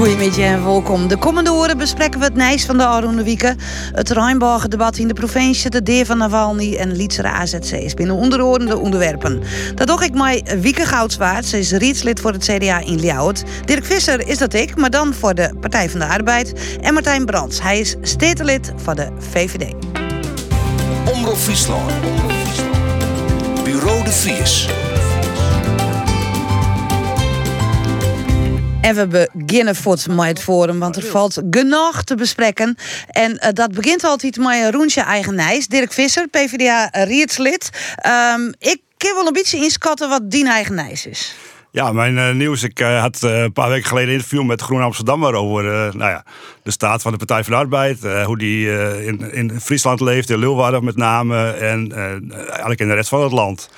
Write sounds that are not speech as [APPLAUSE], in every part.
Goedemiddag en welkom. De komende uren bespreken we het Nijs van de Aroene Wieken, het Rijnborgen-debat in de provincie, de Deer van Navalny en Lietsere AZC's binnen onderordende onderwerpen. Dat doe ik mij Wieke Goudswaard. Ze is rietslid voor het CDA in Ljouwert. Dirk Visser is dat ik, maar dan voor de Partij van de Arbeid. En Martijn Brands, hij is stedenlid voor de VVD. Omroep Friesland. Bureau de Vries. En we beginnen voort met het forum, want er valt genoeg te bespreken. En eh, dat begint altijd met Roensje Eigenijs. Dirk Visser, PvdA rietslid. Ehm, ik kan wel een beetje inschatten wat die Eigenijs is. Ja, mijn eh, nieuws. Ik eh, had een paar weken geleden een interview met Groen Amsterdammer over nou ja, de staat van de Partij van de Arbeid. hoe die in, in Friesland leeft, in Leeuwarden met name. En eigenlijk in de rest van het land.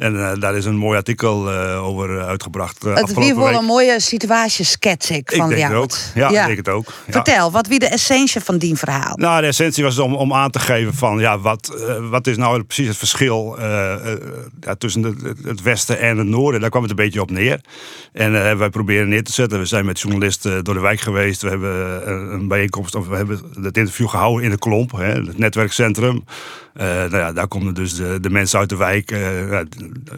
En uh, daar is een mooi artikel uh, over uitgebracht. Uh, het is weer wel een mooie situatieschets ik van ik denk jou. Het ook. Ja, ja. Ik denk het ook. Ja. Vertel, wat wie de essentie van die verhaal? Nou, de essentie was om, om aan te geven van ja, wat, wat is nou precies het verschil ja, tussen de, het westen en het noorden. Daar kwam het een beetje op neer. En wij proberen neer te zetten. We zijn met journalisten door de wijk geweest. We hebben een bijeenkomst, of we hebben het interview gehouden in de Klomp, hè, het netwerkcentrum. nou ja, daar komen dus de, de mensen uit de wijk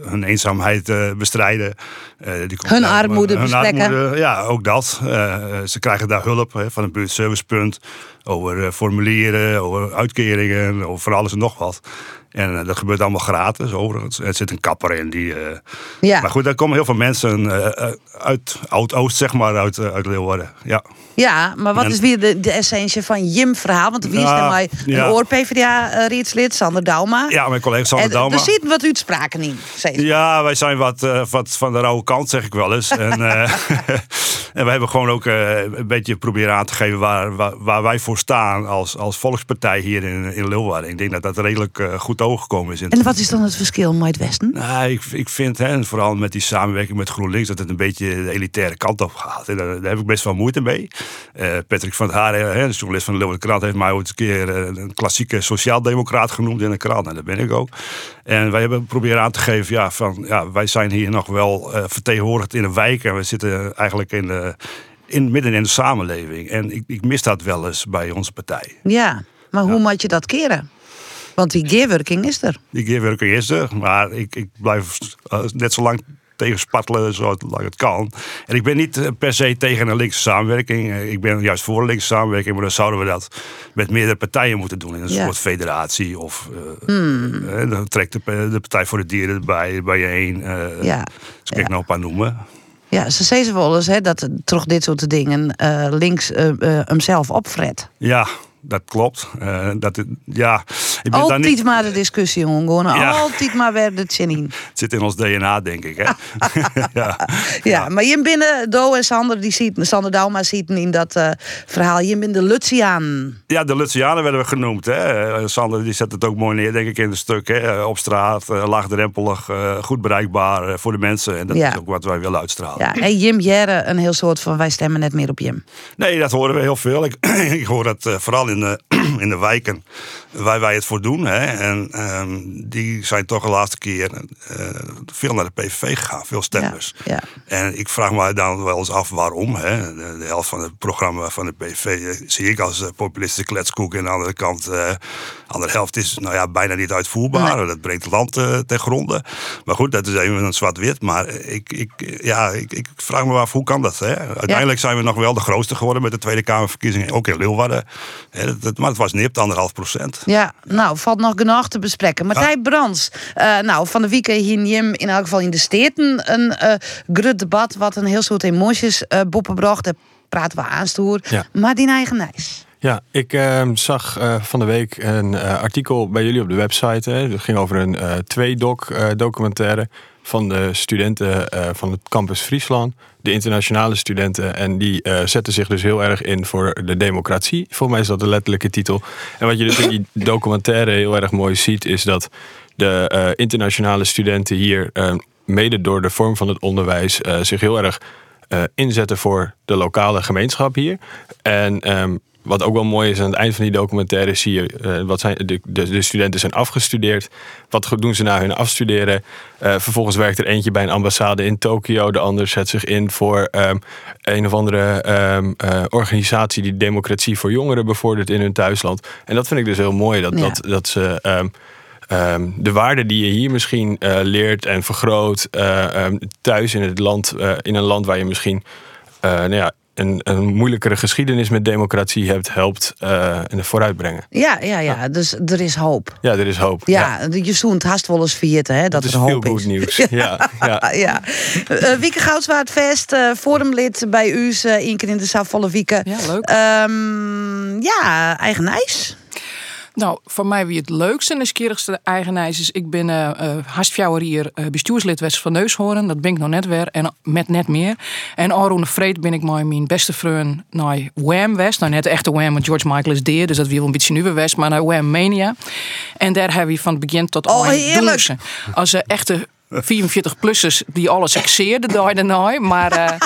hun eenzaamheid uh, bestrijden. Die hun armoede. Armoede, ja, ook dat. Uh, ze krijgen daar hulp hè, van een buurtservicepunt. Over formulieren, over uitkeringen, over alles en nog wat. En dat gebeurt allemaal gratis, overigens. Er zit een kapper in die. Uh, ja. Maar goed, daar komen heel veel mensen uh, uit Oud-Oost, zeg maar, uit, uit Leeuwarden. Ja. Ja, maar wat is weer de, de essentie van Jim-verhaal? Want wie is nou, mij een ja. oor-PVDA-rietslid, Sander Dauma. Ja, mijn collega Sander en, Dauma. Er zit wat uitspraken in. Ja, wij zijn wat, wat van de rauwe kant, zeg ik wel eens. en, [LAUGHS] [LAUGHS] en we hebben gewoon ook uh, een beetje proberen aan te geven waar, waar, waar, wij voor staan als, als volkspartij hier in, in Leeuwarden. Ik denk dat dat redelijk goed overgekomen is. En wat is dan het verschil met het Westen? Nou, ik, ik vind, hè, vooral met die samenwerking met GroenLinks, dat het een beetje de elitaire kant op gaat. En daar, daar heb ik best wel moeite mee. Uh, Patrick van het Haren, de journalist van de Leeuwarden Krant, heeft mij ooit een keer een klassieke sociaaldemocraat genoemd in de krant. En dat ben ik ook. En wij hebben proberen aan te geven, ja, van, ja, wij zijn hier nog wel uh, vertegenwoordigd in een wijk. En we zitten eigenlijk in de, in, midden in de samenleving. En ik, ik mis dat wel eens bij onze partij. Ja, maar hoe ja. moet je dat keren? Want die gearworking is er. Die gearworking is er, maar ik, ik blijf net zo lang tegen spartelen zolang het kan. En ik ben niet per se tegen een linkse samenwerking. Ik ben juist voor een linkse samenwerking, maar dan zouden we dat met meerdere partijen moeten doen. In een ja. soort federatie. Of uh, hmm. dan trekt de, de, Partij voor de Dieren erbij, bijeen. Uh, ja. Dus ik ja. nog een paar noemen. Ja, ze zeggen wel eens hè, dat toch dit soort dingen uh, links hemzelf opfret. Ja, dat klopt. Uh, dat, ja, ik ben altijd niet... maar de discussie, jongen. Ja. Altijd maar weer de zin in. Het [LAUGHS] zit in ons DNA, denk ik. Hè? [LAUGHS] ja. ja, maar je binnen Do en Sander, die ziet, Sander Dauma ziet in dat uh, verhaal. Je bent de Lutsiaan. Ja, de Lutsianen werden we genoemd. Hè? Sander die zet het ook mooi neer, denk ik, in het stuk. Hè? Op straat, laagdrempelig, goed bereikbaar voor de mensen. En dat ja. is ook wat wij willen uitstralen. Ja, en Jim Jerre, een heel soort van wij stemmen net meer op Jim. Nee, dat horen we heel veel. Ik, [CLEARS THROAT] ik hoor dat vooral in de, [CLEARS THROAT] in de wijken waar wij het voor doen. Hè. En um, die zijn toch de laatste keer uh, veel naar de PVV gegaan, veel stemmers. Ja, ja. En ik vraag me dan wel eens af waarom. Hè. De, de helft van het programma van de PVV uh, zie ik als uh, populistische kletskoek. En aan de andere kant, de andere helft is nou ja, bijna niet uitvoerbaar. Nee. Dat brengt het land ten gronde. Maar goed, dat is even een zwart-wit. Maar ik, ik, ja, ik, ik, vraag me af, hoe kan dat? Hè? Uiteindelijk zijn we nog wel de grootste geworden met de Tweede Kamerverkiezingen. Ook in Leeuwarden. Dat, maar het was nipt, anderhalf procent. Ja, nou, valt nog genoeg te bespreken. Martijn ja. Brands, uh, nou, van de week hier in elk geval in de steden een uh, groot debat wat een heel soort emoties uh, boppen bracht. Daar praten we aanstoer. Ja. Maar die eigen nijs. Ja, ik uh, zag uh, van de week een uh, artikel bij jullie op de website. Hè. Dat ging over een twee-doc documentaire van de studenten van het campus Friesland. De internationale studenten. En die zetten zich dus heel erg in voor de democratie. Volgens mij is dat de letterlijke titel. En wat je dus in die [LAUGHS] documentaire heel erg mooi ziet, is dat de internationale studenten hier, mede door de vorm van het onderwijs, zich heel erg inzetten voor de lokale gemeenschap hier. En um, wat ook wel mooi is aan het eind van die documentaire zie je eh, wat zijn de, de, de studenten zijn afgestudeerd. Wat doen ze na hun afstuderen? Eh, vervolgens werkt er eentje bij een ambassade in Tokio. De ander zet zich in voor ehm, een of andere ehm, eh, organisatie die democratie voor jongeren bevordert in hun thuisland. En dat vind ik dus heel mooi. Dat, Ja. dat, dat ze ehm, de waarden die je hier misschien leert en vergroot thuis in het land, in een land waar je misschien nou ja, een, een moeilijkere geschiedenis met democratie hebt, helpt eh en het vooruitbrengen. Ja, ja, ja. Dus er is hoop. Ja, er is hoop. Ja, je zoent haast wel eens vieren, hè, dat, dat is er veel hoop goed is. nieuws. [LAUGHS] Ja, ja. Ja. Eh Wieke Goudswaardvest, eh forumlid bij u, eh één keer in de Savolle Wieke. Ja, leuk. Ehm, ja, eigen ijs. Nou, voor mij wie het leukste en nieuwsgierigste eigenijs is... ik ben eh uh, hier uh, bestuurslid West van Neushoorn. Dat ben ik nog net weer en met net meer. En Arun Vreed ben ik met mijn beste vriend naar Wham West. Nou, net de echte Wham, want George Michael is deer. Dus dat wil een beetje nieuwe West, maar naar Wham Mania. En daar hebben we van het begin tot Oh, heerlijk. Als een echte 44-plussers die alles exeerden daar daarna. Maar, eh,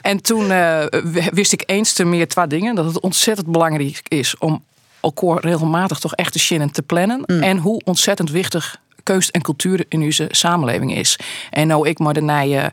en toen eh, wist ik eens te meer twee dingen. Dat het ontzettend belangrijk is om elkaar regelmatig toch echt te zinnen te plannen. En hoe ontzettend wichtig keust en cultuur in onze samenleving is. En nou ik maar de nije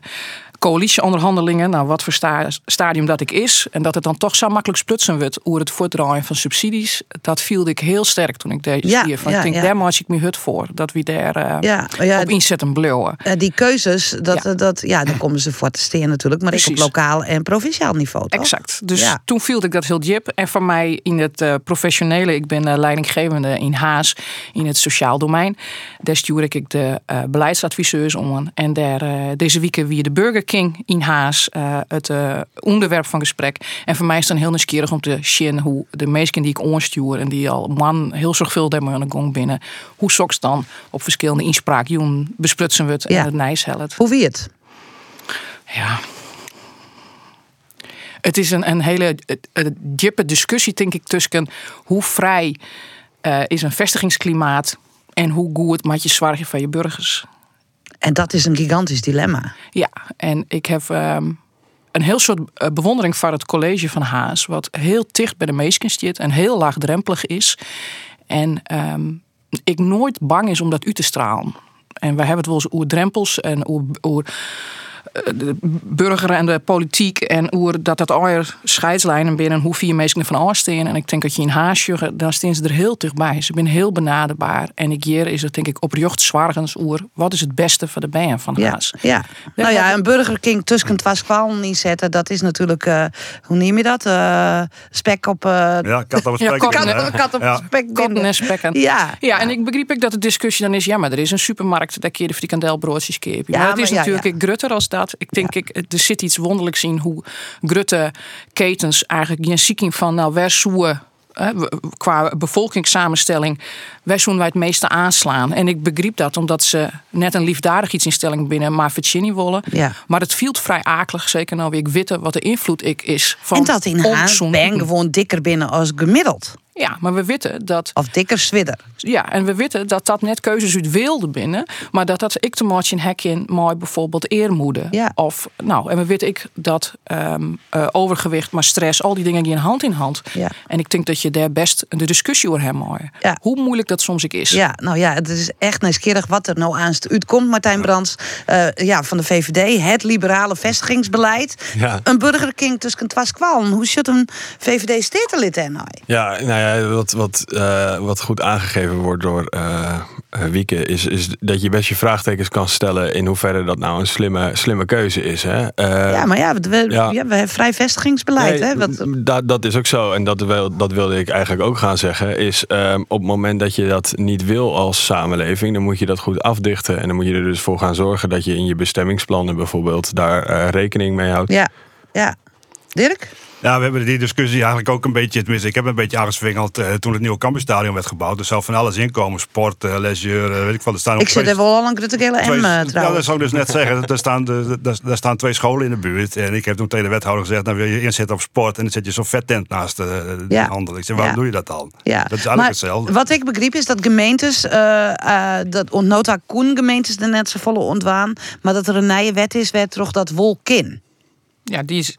coalitieonderhandelingen, nou wat voor sta- stadium dat ik is, en dat het dan toch zo makkelijk splutsen wordt over het voortdraaien van subsidies, dat viel ik heel sterk toen ik deze Ja, hier van. ja, ik denk, ja. daar maak ik me hut voor, dat we daar eh, Ja, ja, op inzetten blauwen. eh, die keuzes, dat, dat, ja, daar komen ze voor te steken natuurlijk. Maar ik op Precies. lokaal en provinciaal niveau, toch? Exact. Dus toen viel ik dat heel diep. En voor mij in het eh, professionele, ik ben leidinggevende in Haas in het sociaal domein. Daar stuur ik de beleidsadviseurs om. En daar, deze week weer de Burger King in Haas, eh, het eh, onderwerp van gesprek. En voor mij is het dan heel nieuwsgierig om te zien hoe de meesten die ik onstuur en die al man heel zorgvuldig aan de gong binnen, hoe soks dan op verschillende inspraakjoen besprutsen we het en Ja. het nijs helpt. Hoe wie het? Ja. Het is een, een hele diepe discussie, denk ik, tussen hoe vrij eh, is een vestigingsklimaat en hoe goed maak je zorgen van je burgers. En dat is een gigantisch dilemma. Ja, en ik heb ehm, een heel soort eh, bewondering voor het college van Haas, wat heel dicht bij de meesten zit en heel laagdrempelig is. En ehm, ik nooit bang is om dat uit te stralen. En we hebben het wel eens over drempels en over eh, de burger en de politiek en hoe dat dat ooit scheidslijnen binnen hoe vier mensen ervan afstaan. En ik denk dat je in Haasje, dan staan ze er heel dichtbij. Ze zijn heel benaderbaar. En ik hier is het denk ik oprecht zwargens oer. Wat is het beste voor de bijen van Haas? ja. Nou ja, een Burger King tussen twee kwalen neerzetten, dat is natuurlijk, eh, hoe neem je dat? Eh, spek op... eh Ja, kat op het Ja, spek. kat- [LAUGHS] op Ja. spek en spekken. Ja, Ja, en ik begreep ik dat de discussie dan is, ja, maar er is een supermarkt, daar je de frikandelbroodjes kopen. Ja, maar het is maar ja, natuurlijk ja. grutter als dat. Ik denk, ik, er zit iets wonderlijks in hoe grutte ketens eigenlijk een zieking van, nou, waar qua bevolkingssamenstelling, waar zoen wij het meeste aanslaan. En ik begreep dat omdat ze net een liefdadig iets instelling binnen, willen. Ja. Maar het viel vrij akelig, zeker nou weer ik witte wat de invloed ik is van en dat in onzond ben gewoon dikker binnen als gemiddeld. Ja, maar we weten dat Of dikker zwidder. ja, en we weten dat dat net keuzes uit wilde binnen, maar dat dat ik te maken hek in mooi bijvoorbeeld eermoede. Ja. Of nou, en we weten ik dat ehm, eh, overgewicht, maar stress, al die dingen die in hand in hand. Ja. En ik denk dat je daar best de discussie over hebt mooi. Ja. Hoe moeilijk dat soms ik is. Ja, nou ja, het is echt nieuwsgierig wat er nou aanst uitkomt. Martijn Brands eh, ja, van de VVD, het liberale vestigingsbeleid. Ja. Een Burger King tussen twee kwalen. Hoe zit een VVD-stetenlid er nou? Ja, nou ja, wat, wat, eh, wat goed aangegeven wordt door eh eh, Wieke, is, is dat je best je vraagtekens kan stellen in hoeverre dat nou een slimme, slimme keuze is. Hè? Eh, Ja, maar ja, we, we, ja. ja, we hebben vrij vestigingsbeleid. Nee, hè? Wat, dat, dat is ook zo. En dat, wil, dat wilde ik eigenlijk ook gaan zeggen. Is ehm, op het moment dat je dat niet wil als samenleving, dan moet je dat goed afdichten. En dan moet je er dus voor gaan zorgen dat je in je bestemmingsplannen bijvoorbeeld daar eh, rekening mee houdt. ja, ja. Dirk? Ja, we hebben die discussie eigenlijk ook een beetje, tenminste, ik heb een beetje aangeswingeld eh, toen het nieuwe campusstadion werd gebouwd. Er zou van alles inkomen, sport, eh, leisure, eh, weet ik wat. Er staan ook Ik zit er wel al een Gruttegele twee- M eh, Ja, dat trouwens. zou ik dus net zeggen. Er staan, de, daar, daar staan twee scholen in de buurt. En ik heb toen tegen de wethouder gezegd, dan wil je inzetten op sport. En dan zet je zo'n vettent naast de, de Ja. handel. Ik zeg, waarom Ja. doe je dat dan? Ja, Dat is eigenlijk maar hetzelfde. Wat ik begreep is dat gemeentes, eh eh dat nota Koen gemeentes er net zo volle ontwaan, maar dat er een nieuwe wet is, werd toch dat wolkin. Ja, die is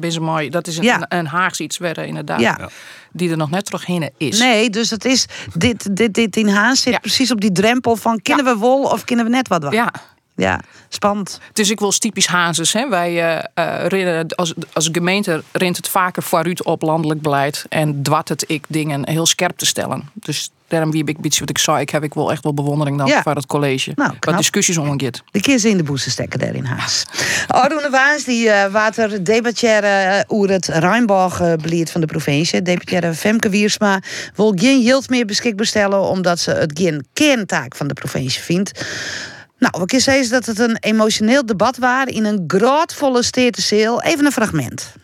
Ben ze mooi. Dat is een, Ja. een, Haags iets waar eh, inderdaad. Ja. Die er nog net terug heen is. Nee, dus het is, dit, dit, dit in Haas zit Ja. precies op die drempel van... kennen we wol of kennen we net wat? wat? Ja. Ja, spannend. Dus ik wil typisch Hazes. Hè. Wij eh, eh, rennen, als, als gemeente rent het vaker vooruit op landelijk beleid. En dwart het ik dingen heel scherp te stellen. Dus daarom wie ik beetje wat ik zei. Ik heb ik wel echt wel bewondering dan Ja. voor het college. Nou, wat discussies omgeet. De keer in de boezen stekken daar in Haas. Arune Waas, die eh water debatteren oer het Rijnbouwbeleid van de provincie. Debatteren Femke Wiersma wil geen yield meer beschikbaar stellen... omdat ze het geen kerntaak van de provincie vindt. Nou, we kunnen zeggen dat het een emotioneel debat was... in een grootvolle steerteseel. Even een fragment.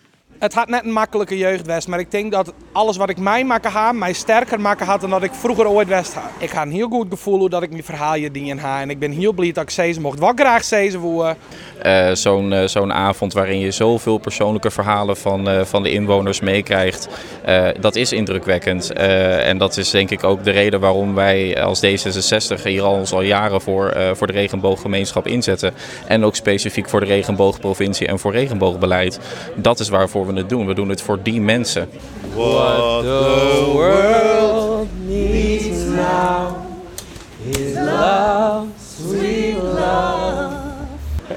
Het had net een makkelijke jeugd was, maar ik denk dat alles wat ik mij maken ha, mij sterker maken had dan dat ik vroeger ooit west had. Ik had een heel goed gevoel hoe dat ik mijn verhaal je dingen ha en ik ben heel blij dat ik zezen mocht. Wat graag zezen voor. Eh, Zo'n eh, zo'n avond waarin je zoveel persoonlijke verhalen van, eh, van de inwoners meekrijgt, eh, dat is indrukwekkend. Eh, en dat is denk ik ook de reden waarom wij als D66 hier al, ons al jaren voor, eh, voor de regenbooggemeenschap inzetten. En ook specifiek voor de regenboogprovincie en voor regenboogbeleid. Dat is waarvoor we het doen. We doen het voor die mensen.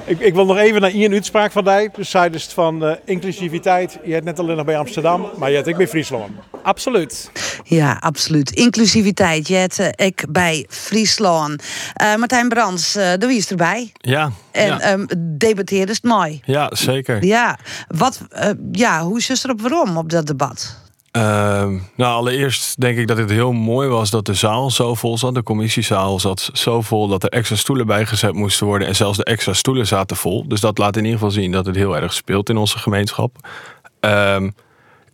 Ik, ik wil nog even naar Ian uitspraak van die. Dus zij dus van eh, inclusiviteit. Je hebt net alleen nog bij Amsterdam, maar je hebt ook bij Friesland. Absoluut. Ja, absoluut. Inclusiviteit. Je hebt eh, ik bij Friesland. Eh, Martijn Brands, eh de wie is erbij. Ja, En ja. ehm debatteerde is het mooi. ja zeker. Ja, wat, eh, ja, hoe is er op waarom op dat debat? Ehm, nou, allereerst denk ik dat het heel mooi was dat de zaal zo vol zat. De commissiezaal zat zo vol dat er extra stoelen bijgezet moesten worden. En zelfs de extra stoelen zaten vol. Dus dat laat in ieder geval zien dat het heel erg speelt in onze gemeenschap. Ehm,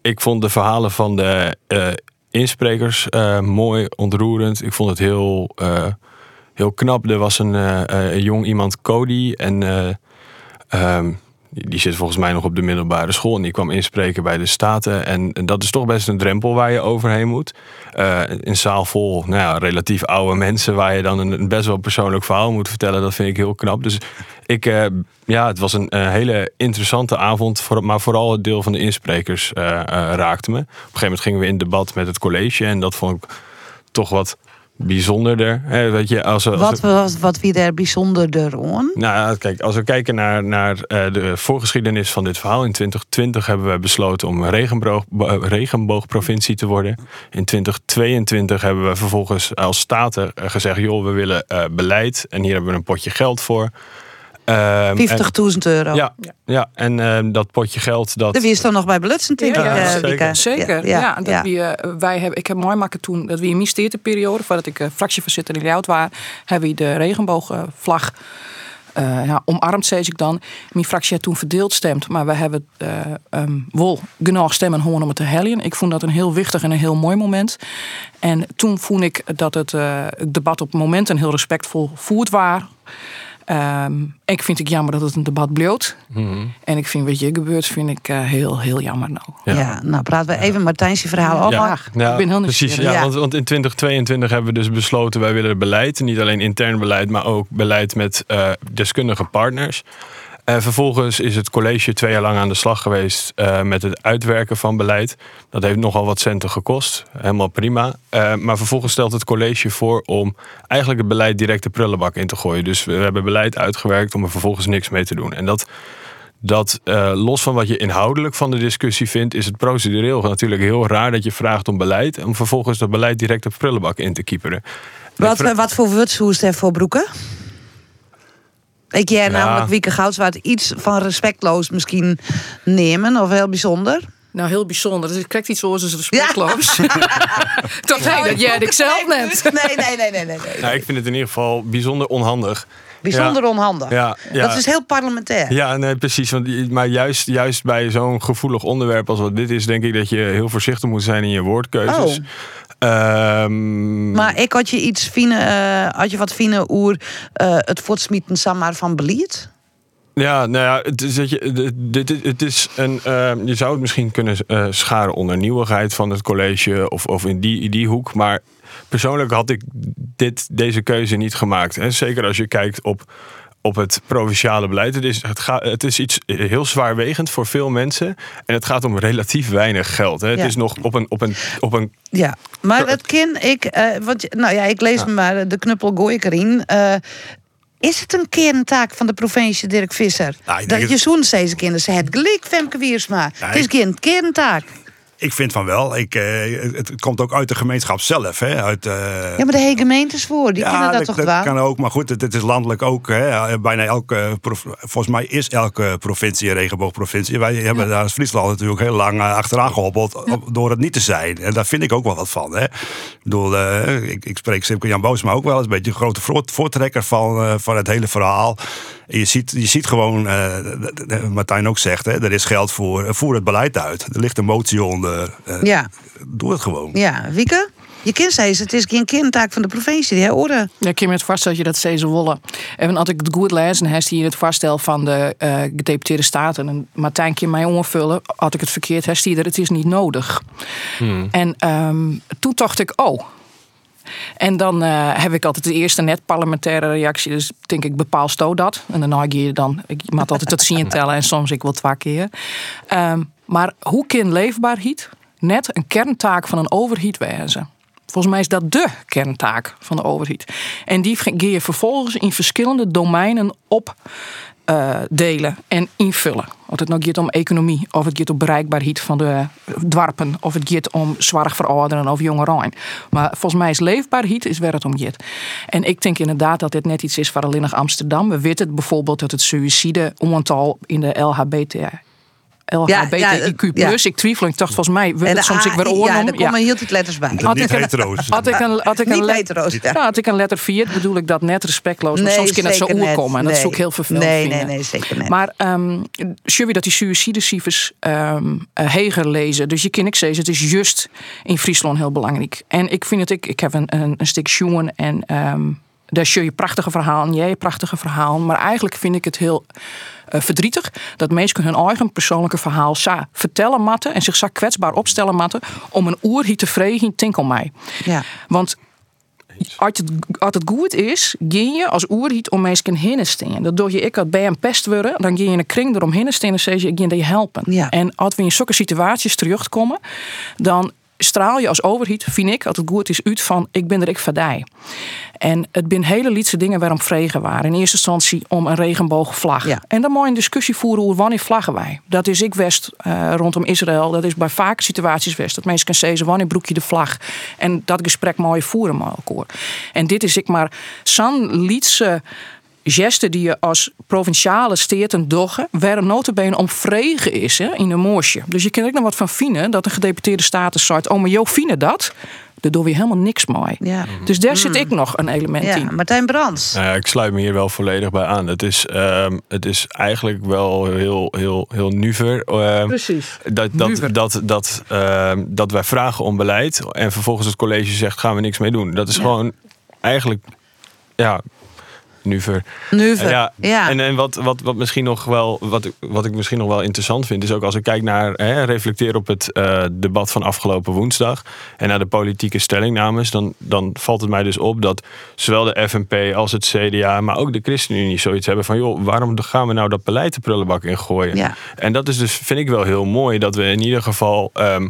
ik vond de verhalen van de eh, insprekers eh, mooi, ontroerend. Ik vond het heel, eh, heel knap. Er was een, jong iemand, Cody. En eh, ehm, die, zit volgens mij nog op de middelbare school. En die kwam inspreken bij de Staten. En, dat is toch best een drempel waar je overheen moet. Eh een zaal vol nou ja, relatief oude mensen. Waar je dan een, best wel persoonlijk verhaal moet vertellen. Dat vind ik heel knap. Dus ik, eh, ja, het was een hele interessante avond. Voor, maar vooral het deel van de insprekers eh, raakte me. Op een gegeven moment gingen we in debat met het college. En dat vond ik toch wat bijzonderder. Hè, weet je, als, we- als Wat, we- wat, wie daar bijzonderder aan? nou, kijk, als we kijken naar, naar eh, de voorgeschiedenis van dit verhaal. In 2020 hebben we besloten om een regenboog, eh, regenboogprovincie te worden. In 2022 hebben we vervolgens als staten eh, gezegd: joh, we willen beleid. En hier hebben we een potje geld voor. Ehm, 50.000 euro. en, ja, ja, en ehm, dat potje geld. Dat, Dat wist dan nog bij Belutsen, denk Ja, ik, eh, zeker. Zeker, ja. dat ja. We, eh, wij hebben, ik heb mooi maken toen dat we in mijn periode, voordat ik eh, fractievoorzitter in Ljout was, hebben we de regenboogvlag eh, ja, omarmd, zei ik dan. Mijn fractie heeft toen verdeeld stemd, maar we hebben eh ehm, wel genoeg stemmen gewoon om het te helien. Ik vond dat een heel wichtig en een heel mooi moment. En toen vond ik dat het eh, debat op momenten heel respectvol voerd was. Ehm, ik vind het jammer dat het een debat bloot. En ik vind wat je gebeurt, vind ik eh, heel, heel jammer nou. Ja. nou praten we even Martijn's verhaal af. Ja, maar- ja, Ik ben heel precies. Ja. Want, want in 2022 hebben we dus besloten, wij willen beleid. Niet alleen intern beleid, maar ook beleid met eh, deskundige partners. Eh, vervolgens is het college twee jaar lang aan de slag geweest eh, met het uitwerken van beleid. Dat heeft nogal wat centen gekost. Helemaal prima. Eh, maar vervolgens stelt het college voor om eigenlijk het beleid direct de prullenbak in te gooien. Dus we hebben beleid uitgewerkt om er vervolgens niks mee te doen. En dat dat los van wat je inhoudelijk van de discussie vindt, is het procedureel natuurlijk heel raar dat je vraagt om beleid. Om vervolgens dat beleid direct de prullenbak in te kieperen. Wat, wat voor heeft voor broeken? Ik jij Ja. namelijk Wieke Goudswaard iets van respectloos misschien nemen of heel bijzonder. Nou, heel bijzonder. Dus ik krijg iets zoals een respectloos. [LAUGHS] Tot hij dat jij het zelf neemt. Nee, nee, nee, nee, nee. nee. Nou, ik vind het in ieder geval bijzonder onhandig. Bijzonder onhandig. Ja, ja. Dat is heel parlementair. Ja, nee, precies. Want, maar juist, juist bij zo'n gevoelig onderwerp als wat dit is, denk ik dat je heel voorzichtig moet zijn in je woordkeuzes. Oh. Ehm, Maar ik had je iets fine, eh, had je wat fine oer eh, het voortsmieten samen van beleid? Ja, nou ja, het is, dat je, dit, het is een, eh, je zou het misschien kunnen eh, scharen onder nieuwigheid van het college of, of in die, die hoek. Maar persoonlijk had ik dit, deze keuze niet gemaakt. Hè. Zeker als je kijkt op op het provinciale beleid. Het is, het, gaat, het is iets heel zwaarwegend voor veel mensen. En het gaat om relatief weinig geld. Hè. Het is nog op een, op een, op een Ja, maar het kind, ik, eh, want, nou ja, ik lees maar de knuppel gooi ik erin. Eh, is het een kerntaak van de provincie Dirk Visser? Nou, dat je zoen deze kinderen, ze het gelijk Femke Wiersma. Ja, het is geen kerntaak. Ik vind van wel. Ik, eh, het, het komt ook uit de gemeenschap zelf. Hè? Uit, eh, Ja, maar de hele gemeentes voor, die kennen dat, toch wel? kan ook. Maar goed, het, het is landelijk ook. Hè? Bijna elke, volgens mij is elke provincie een regenboogprovincie. Wij hebben daar als Friesland natuurlijk heel lang eh, achteraan gehobbeld op- door het niet te zijn. En daar vind ik ook wel wat van. Hè? Ik, bedoel, eh, ik, ik spreek Simke Jan Boosma ook wel eens een beetje een grote voort- voortrekker van, eh, van het hele verhaal. Je ziet, je ziet gewoon, eh, Martijn ook zegt, hè, er is geld voor, voer het beleid uit. Er ligt een motie onder. eh, Ja, Doe het gewoon. ja. Wieke? Je kind zei het is geen kerntaak van de provincie, hè, hoor. Ja, me het voorstellen dat je dat steeds willen. En als ik het goed lees, en hij hier het voorstel van de eh, gedeputeerde staten. En Martijn kan mij onvullen. Had ik het verkeerd, hij er, het is niet nodig. En ehm, toen dacht ik, oh. En dan eh, heb ik altijd de eerste net parlementaire reactie. Dus denk ik, bepaal sto dat. En daarna ga je dan, ik moet altijd tot zien tellen en soms ik wel twee keer. Ehm, maar hoe kan leefbaarheid net een kerntaak van een overheid wezen? Volgens mij is dat de kerntaak van de overheid. En die ga je vervolgens in verschillende domeinen op eh, delen en invullen. Of het nou gaat om economie, of het gaat om bereikbaarheid van de dwarpen, of het gaat om zwaar verouderen of jongeren. Maar volgens mij is leefbaarheid is waar het om gaat. En ik denk inderdaad dat dit net iets is voor alleen nog Amsterdam. We weten bijvoorbeeld dat het suïcide in de LHBT. LHBTIQ+. ja. Ik twijfel, ik dacht volgens mij, we En soms ik weer AI, oornom. Ja, daar komen heel die letters bij. Had Niet ik een-. Had ik een, had ik een Niet let- hetero's, ja. Had ik een letter 4, bedoel ik dat net respectloos. Maar Nee, soms kan het zo oerkomen. En dat is ook heel vervelend Nee, nee, nee, zeker net. Maar um, je dat die suïcidecijfers ehm eh, heger lezen. Dus je kan ik zeggen, het is juist in Friesland heel belangrijk. En ik vind het, ik, ik heb een, een, een stuk schoen en ehm daar zie je prachtige verhalen, jij prachtige verhalen. Maar eigenlijk vind ik het heel verdrietig dat mensen hun eigen persoonlijke verhaal sa vertellen matten en zich zo kwetsbaar opstellen matten om een oerhiet te vregen, tinkel mij. Ja. Want als het, als het goed is, ga je als oerhiet om mensen heen staan. Dat doe je ik had bij een pest worden, dan ga je in een kring eromheen staan en zeg je, ik ga je helpen. Ja. En als we in zulke situaties terugkomen, dan straal je als overheid, vind ik, als het goed is, uit van ik ben ik verdij. En het zijn hele lietse dingen waarom vregen waren. In eerste instantie om een regenboogvlag. Ja. En dan moet je een discussie voeren over wanneer vlaggen wij. Dat is ik west eh, rondom Israël. Dat is bij vaak situaties west. Dat mensen kunnen zeggen wanneer broek je de vlag. En dat gesprek je voeren met elkaar. En dit is ik maar zo'n lietse gesten die je als provinciale steden doggen, waar notabene om vregen is hè, in een moosje. Dus je kan er ook nog wat van vinden dat de gedeputeerde staten zegt, oh maar joh, vinden dat? Daar doen we helemaal niks mee. Ja. Dus daar zit ik nog een element Ja, in. Martijn Brands. Nou ja, ik sluit me hier wel volledig bij aan. Het is, ehm, het is eigenlijk wel heel, heel, heel nuver. ehm, Precies. Dat, dat, Nuver. dat, dat, ehm, dat wij vragen om beleid en vervolgens het college zegt gaan we niks mee doen. Dat is gewoon eigenlijk ja, nuver. Nuver. Ja, Ja. En, en wat, wat, wat, misschien nog wel, wat, ik- wat ik misschien nog wel interessant vind, is ook als ik kijk naar, hè, reflecteer op het eh, debat van afgelopen woensdag en naar de politieke stellingnames, dan, dan valt het mij dus op dat zowel de FNP als het CDA, maar ook de ChristenUnie zoiets hebben van, joh, waarom gaan we nou dat beleid de prullenbak in gooien? Ja. En dat is dus, vind ik wel heel mooi, dat we in ieder geval. ehm,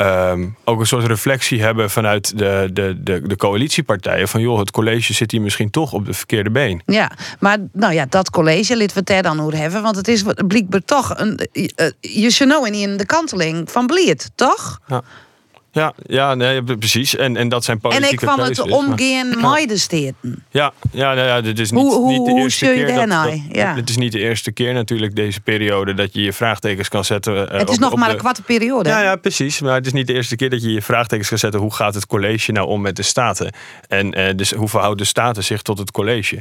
ehm, ook een soort reflectie hebben vanuit de, de, de, de coalitiepartijen. Van joh, het college zit hier misschien toch op de verkeerde been. Ja, maar nou ja, dat college, lid we het daar dan over hebben. Want het is wat- blijkbaar toch een. eh, eh, je nou in de kanteling van Bliert, toch? Ja, ja nee, precies. En, en dat zijn En politieke ik van het keuzes, maar- omgaan met de steden. Ja, ja, nou ja, dit is niet, Hoe- hoe- niet de hoe eerste je keer. Dat, nou? dat- Ja. Het is niet de eerste keer natuurlijk deze periode dat je je vraagtekens kan zetten. eh, Het is op- nog op maar de- een kwarte periode. Ja, ja, precies. Maar het is niet de eerste keer dat je je vraagtekens kan zetten. Hoe gaat het college nou om met de staten? En eh, dus hoe verhoudt de staten zich tot het college?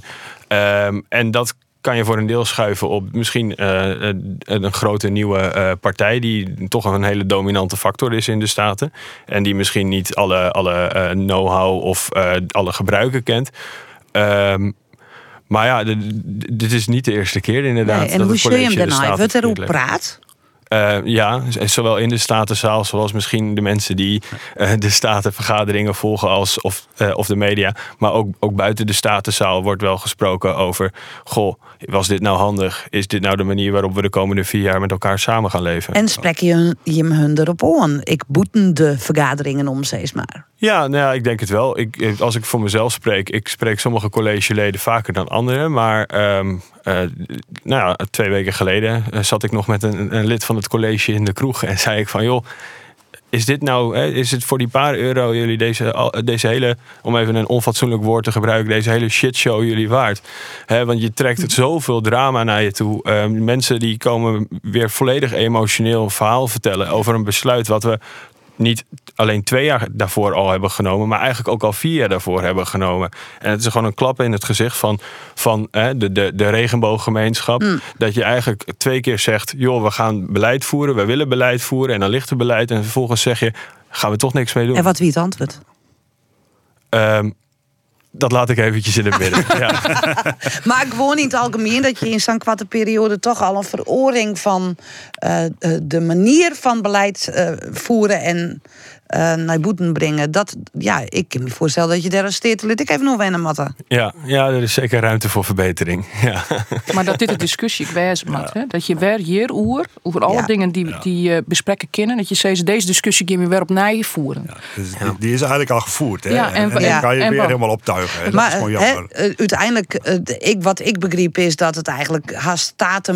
Ehm, en dat kan je voor een deel schuiven op misschien eh, een een grote nieuwe eh, partij... die toch een hele dominante factor is in de staten. En die misschien niet alle, alle eh, know-how of eh, alle gebruiken kent... Ehm, maar ja, dit is niet de eerste keer inderdaad. Nee, en dat hoe zie je hem daarna? Wordt er legt. praat? Uh, ja, zowel in de Statenzaal zoals misschien de mensen die uh, de Statenvergaderingen volgen als, of, uh, of de media. Maar ook, ook buiten de Statenzaal wordt wel gesproken over... Goh, was dit nou handig? Is dit nou de manier waarop we de komende vier jaar met elkaar samen gaan leven? En spreek je hem hun erop aan? Ik boeten de vergaderingen om, steeds maar. Ja, nou ja, ik denk het wel. Ik, als ik voor mezelf spreek, ik spreek sommige collegeleden vaker dan anderen. Maar um, uh, nou ja, twee weken geleden zat ik nog met een, een lid van het college in de kroeg en [LAUGHS] zei ik van joh is dit nou, hè, is het voor die paar euro jullie deze, deze hele, om even een onfatsoenlijk woord te gebruiken, deze hele shitshow jullie waard? Hè, want je trekt het zoveel drama naar je toe. Uh, mensen die komen weer volledig emotioneel een verhaal vertellen over een besluit wat we niet alleen twee jaar daarvoor al hebben genomen, maar eigenlijk ook al vier jaar daarvoor hebben genomen. En het is gewoon een klap in het gezicht van, van hè, de, de, de regenbooggemeenschap. Mm. Dat je eigenlijk twee keer zegt: joh, we gaan beleid voeren, we willen beleid voeren. En dan ligt er beleid. En vervolgens zeg je: gaan we toch niks mee doen. En wat wie het antwoord? Um, dat laat ik eventjes in het midden. ja. [LAUGHS] maar gewoon in het algemeen dat je in zo'n kwarte periode toch al een veroring van uh, de manier van beleid uh, voeren en uh, naar boeten brengen. Dat, ja, ik kan me voorstellen dat je daar. Laat ik even nog wennen, Matta. Ja, ja, er is zeker ruimte voor verbetering. [LAUGHS] Ja. Maar dat dit een discussie wijs maakt. Hè? Dat je weer hier oer, over alle dingen die, die je besprekken kennen. Dat je zegt, deze discussie we weer op nij voeren. Ja, dus die, die, is eigenlijk al gevoerd. Hè? Ja, en, en, dan kan je weer helemaal optuigen. Hè? Maar hè, eh, uiteindelijk, uh, ik, wat ik begreep is dat het eigenlijk haast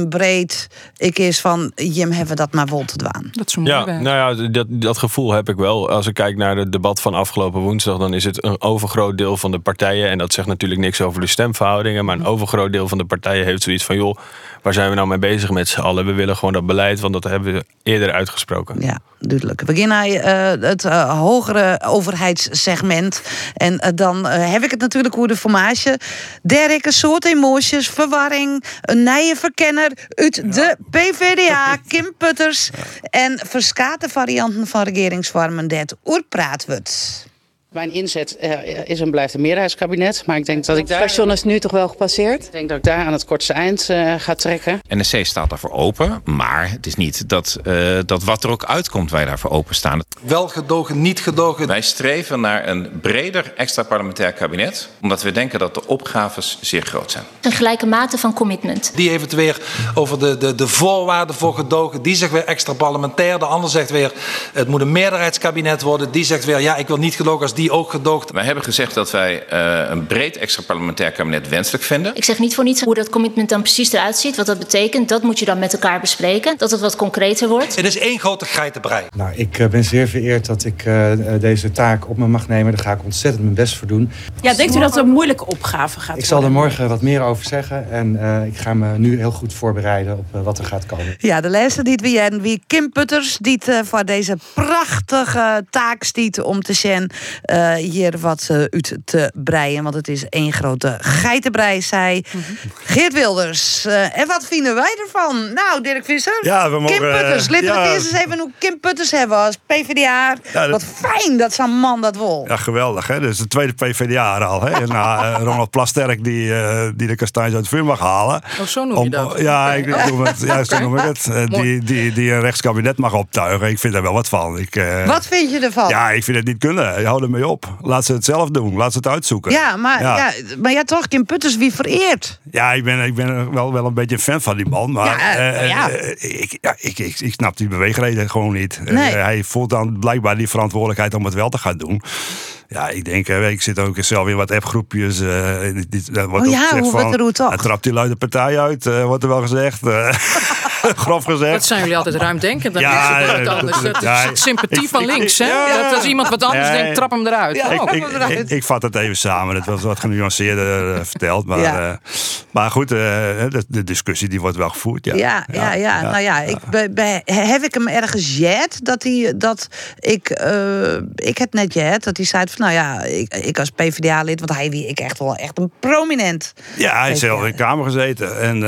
breed ik is van, Jim, hebben we dat maar vol te dwaan. Dat is ja, nou ja, dat, dat gevoel heb ik wel als ik kijk naar het debat van afgelopen woensdag, dan is het een overgroot deel van de partijen. En dat zegt natuurlijk niks over de stemverhoudingen. Maar een overgroot deel van de partijen heeft zoiets van: joh, waar zijn we nou mee bezig met z'n allen? We willen gewoon dat beleid, want dat hebben we eerder uitgesproken. Ja, duidelijk. We beginnen naar uh, het uh, hogere overheidssegment. En uh, dan heb ik het natuurlijk over de formage. Derek, een soort emoties, verwarring, een nieuwe verkenner uit de PVDA, Kim Putters. En verskate varianten van regeringsvormen dat oorpraat wordt. Mijn inzet uh, is en blijft een meerderheidskabinet. Maar ik denk dat ik daar. station is nu toch wel gepasseerd? Ik denk dat ik daar aan het kortste eind uh, ga trekken. NSC staat daarvoor open. Maar het is niet dat, uh, dat wat er ook uitkomt, wij daarvoor openstaan. Wel gedogen, niet gedogen. Wij streven naar een breder extra parlementair kabinet. Omdat we denken dat de opgaves zeer groot zijn. Een gelijke mate van commitment. Die heeft het weer over de, de, de voorwaarden voor gedogen. Die zegt weer extra parlementair. De ander zegt weer het moet een meerderheidskabinet worden. Die zegt weer ja, ik wil niet gedogen als die die ook gedoogd. Wij hebben gezegd dat wij uh, een breed extra parlementair kabinet wenselijk vinden. Ik zeg niet voor niets hoe dat commitment dan precies eruit ziet. Wat dat betekent, dat moet je dan met elkaar bespreken. Dat het wat concreter wordt. Het is één grote geitenbrei. Nou, ik uh, ben zeer vereerd dat ik uh, deze taak op me mag nemen. Daar ga ik ontzettend mijn best voor doen. Ja, denkt u dat het een moeilijke opgave gaat Ik zal er morgen wat meer over zeggen. En ik ga me nu heel goed voorbereiden op wat er gaat komen. Ja, de lezer die wie wie Kim Putters, die voor deze prachtige taak stiet om te zien uh, hier wat uh, uit te breien. Want het is één grote geitenbrei, zei mm -hmm. Geert Wilders. Uh, en wat vinden wij ervan? Nou, Dirk Visser. Ja, we mogen, Kim Putters. Laten ja. we eerst eens even hoe Kim Putters hebben als PvdA. Ja, wat fijn dat zo'n man dat wil. Ja, geweldig. Hè? Dus de tweede PvdA al. Hè? Na Ronald Plasterk die, die de kastanjes uit het vuur mag halen. Oh, zo noem je dat? Ja, ik okay. noem het, [LAUGHS] ja, zo noem ik het. die, die, die een rechtskabinet mag optuigen. Ik vind daar wel wat van. Ik, wat vind je ervan? Ja, ik vind het niet kunnen. Je houdt ermee op. Laat ze het zelf doen. Laat ze het uitzoeken. Ja, maar ja, ja maar ja toch, Kim Putters wie vereerd. Ja, ik ben, ik ben wel, wel een beetje fan van die man. Maar ja, uh, ja. Uh, ik, ja, ik, ik, ik snap die beweegreden gewoon niet. Nee. Uh, hij voelt dan blijkbaar die verantwoordelijkheid om het wel te gaan doen. Ja, ik denk, ik zit ook zelf in wat appgroepjes. Uh, oh ja, hoe van, er hoe toch? Hij trapt die luide partij uit, wordt er wel gezegd. [LAUGHS] [LAUGHS] grof gezegd. Dat zijn jullie altijd ruimdenkend. Dan ja, is het anders. Dat ja, is sympathie van links. Hè? Ja, dat als iemand wat anders denkt, trap hem eruit. Ja, oh. ik, ik, ik, ik, vat het even samen. Het was wat genuanceerder uh, verteld. Maar, uh, maar goed, uh, de, de, discussie die wordt wel gevoerd. Ja, ja, ja. ja, Nou ja, ik, bij, bij, heb ik hem ergens jet dat hij dat ik, ik het net jet dat hij zei van nou ja, ik, ik als PvdA-lid, want hij wie ik echt wel echt een prominent. Ja, hij is zelf in de Kamer gezeten en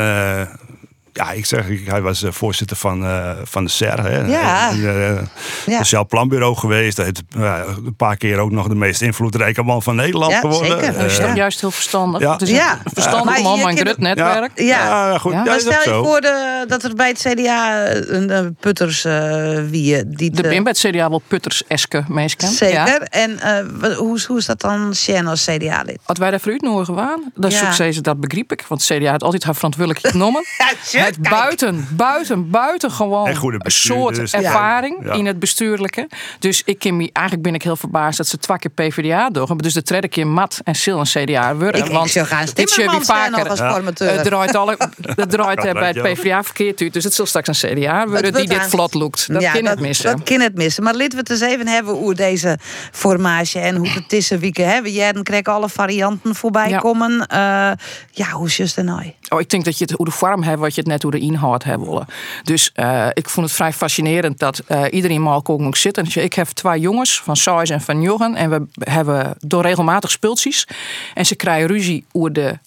Ja, ik zeg, ik- hij was eh, voorzitter van, eh, van de SER. Hè. Ja. En, eh, Ja. Sociaal Planbureau geweest. Hij heeft ja, een paar keer ook nog de meest invloedrijke man van Nederland Ja, geworden. zeker. Dat is toch juist heel verstandig. ja. Het is Ja. een verstandig man, maar een grut netwerk. Ja. Ja, goed. Ja. Ja, maar stel je voor de, dat er bij het CDA een putters eh wie die De te- bin bij het CDA wel putters-eske mensen. Zeker. Ja. En eh, wat- hoe, is- hoe is dat dan Sjen als CDA-lid? Als wij daar vooruit nog dan Ja. zoekt ze dat begreep ik. Want het CDA had altijd haar verantwoordelijk genomen. [LAUGHS] het buiten, buiten, buiten gewoon En goede een soort ervaring Ja. in het bestuurlijke. Dus ik ken me, eigenlijk ben ik heel verbaasd dat ze twee keer PvdA doen. Maar Dus de derde keer Mat en Sil een CDA worden. Ik- ik want zou gaan dit als formateur. Het draait, alle, [LAUGHS] dat draait eh, bij het PvdA verkeerd uit. Dus het zal straks een CDA worden Het die dit vlot loopt. Dat Ja, kan het missen. Dat kan het missen. Maar laten we het eens even hebben hoe deze formatie en hoe het tussen wieken hebben. Jij krijgen alle varianten voorbij Ja. komen. Eh, ja, hoe is het nou? Oh, ik denk dat je het hoe de vorm hebt, wat je het net hoe de inhoud hebt willen. Dus eh, ik vond het vrij fascinerend dat eh, iedereen maar zit. En ik heb twee jongens van Sais en van Jochen. En we hebben door regelmatig speeltjes. En ze krijgen ruzie over de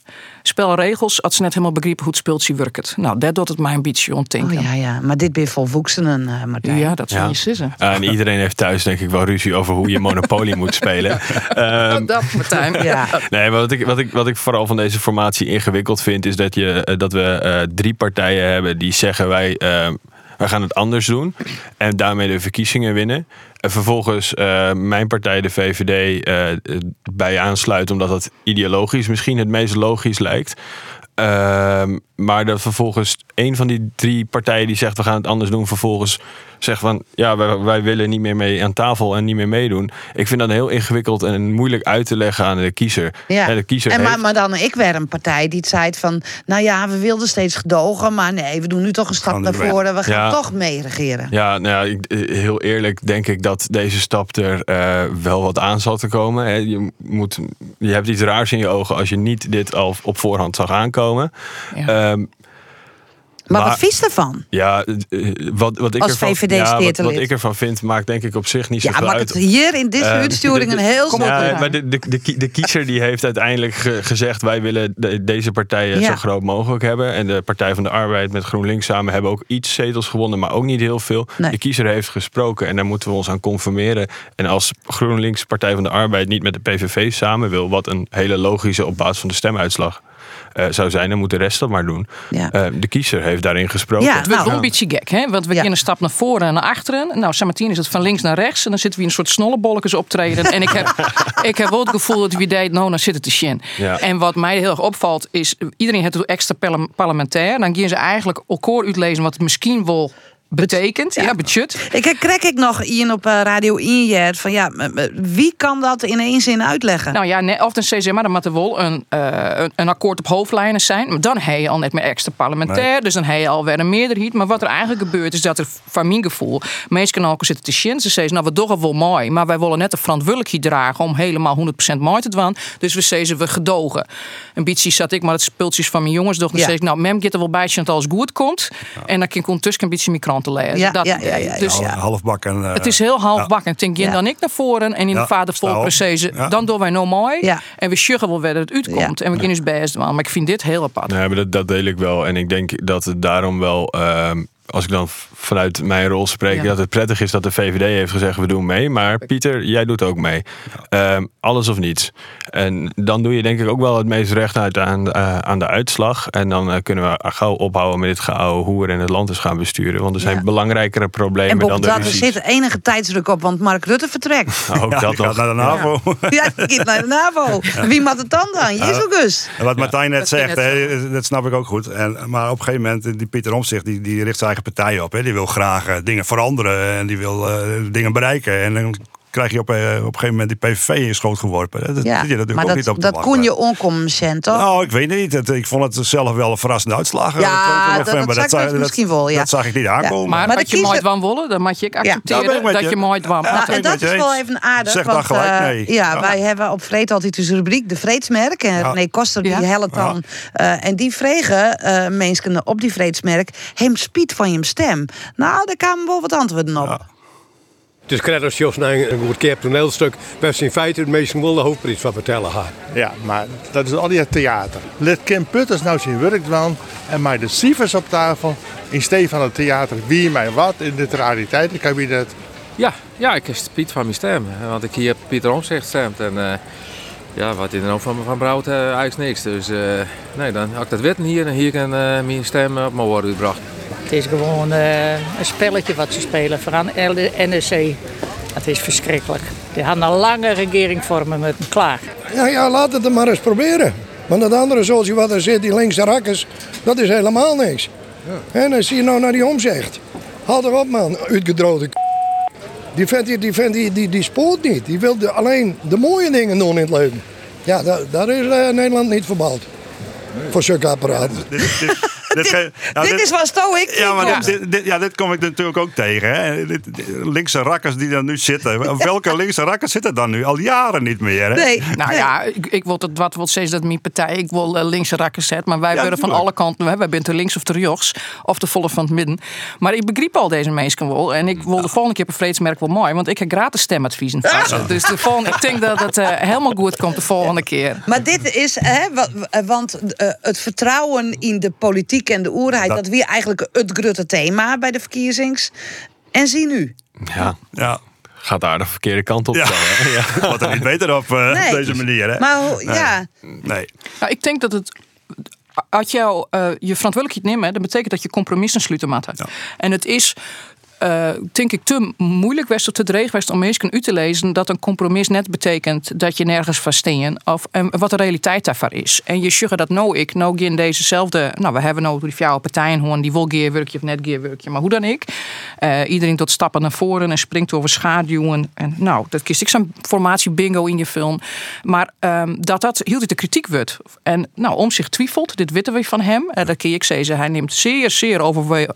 spelregels. Als ze net helemaal begrijpen hoe het speeltje werkt. Nou, dat doet het mij een beetje ontdenken. Oh ja, ja. Maar dit ben je volvoeksenen, eh Martijn. Ja, dat zou Ja. je sissen. Ja, en iedereen heeft thuis denk ik wel ruzie over hoe je Monopoly moet spelen. [LAUGHS] Ehm, dat, Martijn. [LAUGHS] Ja. Nee, maar wat ik, wat, ik, wat ik vooral van deze formatie ingewikkeld vind, is dat, je, eh, dat we eh, drie partijen hebben die zeggen wij, eh, wij gaan het anders doen. En daarmee de verkiezingen winnen. En vervolgens eh, mijn partij, de VVD, eh, eh, bij aansluit, omdat dat ideologisch misschien het meest logisch lijkt. Ehm, maar dat vervolgens een van die drie partijen die zegt we gaan het anders doen, vervolgens zegt van ja, wij, wij willen niet meer mee aan tafel en niet meer meedoen. Ik vind dat heel ingewikkeld en moeilijk uit te leggen aan de kiezer. Ja. En de kiezer en maar, heeft- maar dan ik weer een partij die het zei van... nou ja, we wilden steeds gedogen, maar nee, we doen nu toch een stap naar voren. We gaan Ja. toch mee regeren. Ja, nou ja, ik- eh, heel eerlijk denk ik dat deze stap er eh, wel wat aan zal te komen. Hè. Je, moet, je hebt iets raars in je ogen als je niet dit al op voorhand zag aankomen. Ja. Ehm, Maar, Maar- wat vies ervan? ja, eh, wat, wat, ik Als ervan, VVD ja, wat, ik ervan vind, maakt denk ik op zich niet Ja, zoveel uit. het hier in deze Eh, uitsturing de- een [LAUGHS] heel op, snel ja, maar de, de, de, kie- de kiezer die heeft uiteindelijk ge- gezegd... wij willen de- deze partijen Ja. zo groot mogelijk hebben. En de Partij van de Arbeid met GroenLinks samen... hebben ook iets zetels gewonnen, maar ook niet heel veel. Nee. De kiezer heeft gesproken en daar moeten we ons aan conformeren. En als GroenLinks Partij van de Arbeid niet met de PVV samen wil... wat een hele logische op basis van de stemuitslag... eh, zou zijn, dan moet de rest dat maar doen. Ja. Eh, de kiezer heeft daarin gesproken. Ja, Het wordt Nou. wel een beetje gek, hè? Want we Ja. gaan een stap naar voren en naar achteren. Nou, Samartien is het van links naar rechts. En dan zitten we in een soort snollebolletjes optreden. en ik heb, [LAUGHS] ik heb wel het gevoel dat we deed, nou, dan zit het te shin. Ja. En wat mij heel erg opvalt, is iedereen heeft het extra parle- parlementair. Dan gaan ze eigenlijk elkaar uitlezen wat het misschien wel betekent. Ja, budget. Ik kreeg ik nog Ian op eh, Radio 1 jaar van ja, wie kan dat in één zin uitleggen? Nou ja, of een CCM, maar dan moet er wel een, eh, een, akkoord op hoofdlijnen zijn. Maar dan heb je al net meer extra parlementair. Dus dan heb je alweer een meerderheid. Maar wat er eigenlijk gebeurt, is dat er van mijn gevoel... mensen ook zitten te shin. Ze zeggen, nou, we doen het wel mooi. Maar wij willen net de verantwoordelijkheid dragen om helemaal 100% mooi te doen. Dus we zeggen, we gedogen. Een beetje zat ik maar het spultjes van mijn jongens. Doch dan Ja. zeg ik, nou, mem gaat er wel bij als het alles goed komt. En dan kan ik ondertussen een beetje kranten lezen. Ja, Dat ja, ja, ja, ja. Dus Half- Halfbak en... eh, het is heel halfbakken. Ik denk, Ja. dan ik naar voren en in Ja, de vader vol precies. Ja. Dan doen wij nou mooi. Ja. En we sjuggen wel waar het uitkomt. En we kunnen dus best wel. Maar ik vind dit heel apart. Nee, maar dat, dat deel ik wel. En ik denk dat het daarom wel, ehm, als ik dan vanuit mijn rol spreek, Ja. dat het prettig is dat de VVD heeft gezegd: we doen mee. Maar Pieter, jij doet ook mee. Ehm, alles of niets. En dan doe je denk ik ook wel het meest recht uit aan, eh, aan de uitslag. En dan eh, kunnen we gauw ophouden met dit geouwe hoer en het land eens gaan besturen. Want er zijn Ja. belangrijkere problemen en dan Bob, de dat, er zit enige tijdsdruk op, want Mark Rutte vertrekt. [LAUGHS] Ook ja, dat nog. gaat naar de NAVO. [LAUGHS] ja, die gaat naar de NAVO. Wie moet het dan dan? Jezus. En wat Martijn net Dat zegt, hè, dat snap ik ook goed. En, maar op een gegeven moment, die Pieter Omtzigt, die, die richt zijn eigen partij op. Hè. Die wil graag eh, dingen veranderen en die wil eh, dingen bereiken. En dan krijg je op, eh, op een gegeven moment die PVV in schoot geworpen. Dat Ja, zit je natuurlijk maar ook dat, niet op dat kon je onkomen, toch? Nou, ik weet het niet. Het- ik vond het zelf wel een verrassende uitslag. eh, Ja, 22 dat- dat zag misschien wel, ja. Dat zag ik niet aankomen. Maar, Maar de als je kiezer- mooi van willen, dan moet je ik accepteren dat je. je mooi van Ja, Nou, en dat is wel even aardig. Zeg gelijk eh, nee. ja, Ja. wij hebben op Vreed altijd dus rubriek de Vreedsmerk. En Ja. René Koster die Ja. helpt dan. eh, en die vregen eh mensen op die Vreedsmerk... hem spiet van je stem. Nou, daar kwamen wel wat antwoorden op. Dus krijg je naar een goed keer toneelstuk. Best in feite het meest wel de hoofdprijs van vertellen gaat. Ja, maar dat is al die theater. Let Kim Putters nou zijn werk doen en mij de cijfers op tafel. In steeds van het theater wie mij wat in dit rariteitenkabinet. Ja, ja, ik heb Piet van mijn stem. Want ik hier Pieter Omzicht stemt. En uh, ja, wat in de naam van, van Brouwt uh, eigenlijk niks. Dus uh, nee, dan had ik dat weten hier en hier kan mijn stem op mijn woorden gebracht. Het is gewoon een spelletje wat ze spelen voor aan NEC. Het is verschrikkelijk. Die gaan een lange regering vormen met een klaar. Ja, ja, laat het maar eens proberen. Want dat andere zoals je wat er zit, die linkse rakkers, dat is helemaal niks. Ja. En dan zie je nou naar die omzicht. Haal erop man, uitgedroogde die vent, die, die, vent die, die, die spoort niet. Die wil de, alleen de mooie dingen doen in het leven. Ja, daar, daar is uh, Nederland niet verbouwd. Nee. Voor zulke apparaten. [LAUGHS] dit, nou, dit, is wat stoïc. Ja, maar dit, dit, ja, dit kom ik natuurlijk ook tegen. Hè. linkse rakkers die er nu zitten. Welke [LAUGHS] linkse rakkers zitten dan nu? Al jaren niet meer. Hè? Nee. Nou ja, ik, ik wil het wat wil steeds dat mijn partij. Ik wil uh, linkse rakkers zetten. Maar wij ja, worden van alle kanten. Wij zijn te links of te rechts. Of de volle van het midden. Maar ik begrijp al deze mensen wel. En ik wil de volgende keer op een vreedsmerk wel mooi. Want ik heb gratis stemadviezen. Ja. Dus de volgende, ik denk dat het uh, helemaal goed komt de volgende keer. Maar dit is, hè, want uh, het vertrouwen in de politiek en de oerheid, dat, dat weer eigenlijk het grote thema bij de verkiezings. En zie nu. Ja, ja gaat daar de verkeerde kant op. Ja. [LAUGHS] ja. Wat er niet beter op uh, nee. deze manier. Hè? Maar nee. ja. Nee. Nou, ik denk dat het. Als jou uh, je verantwoordelijkheid neemt, dat betekent dat je compromissen sluiten moet. Ja. En het is uh, denk ik, te moeilijk was of te dreig was om mensen u te lezen dat een compromis net betekent dat je nergens vaststeen of en wat de realiteit daarvan is. En je zeggen dat nou ik, nou in dezezelfde, nou we hebben nou die jouw partijen gewoon die wil geerwerkje of net geerwerkje, maar hoe dan ik. Uh, iedereen tot stappen naar voren en springt over schaduwen. En nou, dat kiest ik zo'n formatie bingo in je film. Maar um, dat dat hield de kritiek wordt. En nou, om zich twijfelt, dit weten we van hem. Uh, dat kun ik zeggen, hij neemt zeer, zeer over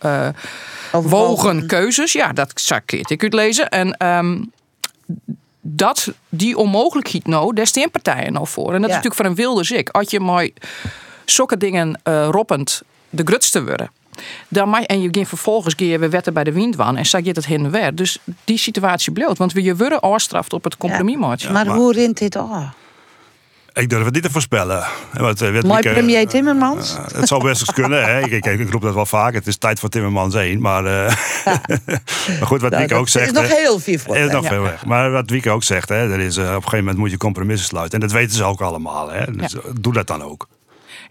wogen keuzes. Ja, dat zou ik uitlezen. En um, dat, die onmogelijkheid nou, daar staan partijen nou voor. En dat is natuurlijk voor een wilde zik. Als je mooi zulke dingen uh, roppend de grutste worden. Dan mag, en je ging vervolgens je weer wetten bij de windwan en zag je het heen en weer. Dus die situatie bloot. Want we je worden afstraft op het compromis. Ja, maar hoe rint dit af? Ik durf het niet te voorspellen. Uh, Mooi premier Timmermans. Uh, het zou best eens kunnen. Hè. Ik, ik, ik, roep dat wel vaak. Het is tijd voor Timmermans heen. Maar, uh, [LAUGHS] maar goed, wat nou, Wieke ook zegt... Het is nog heel veel voor. is nog veel weg. Maar wat Wieke ook zegt, hè, er is, op een gegeven moment moet je compromissen sluiten. En dat weten ze ook allemaal. Hè. Dus doe dat dan ook.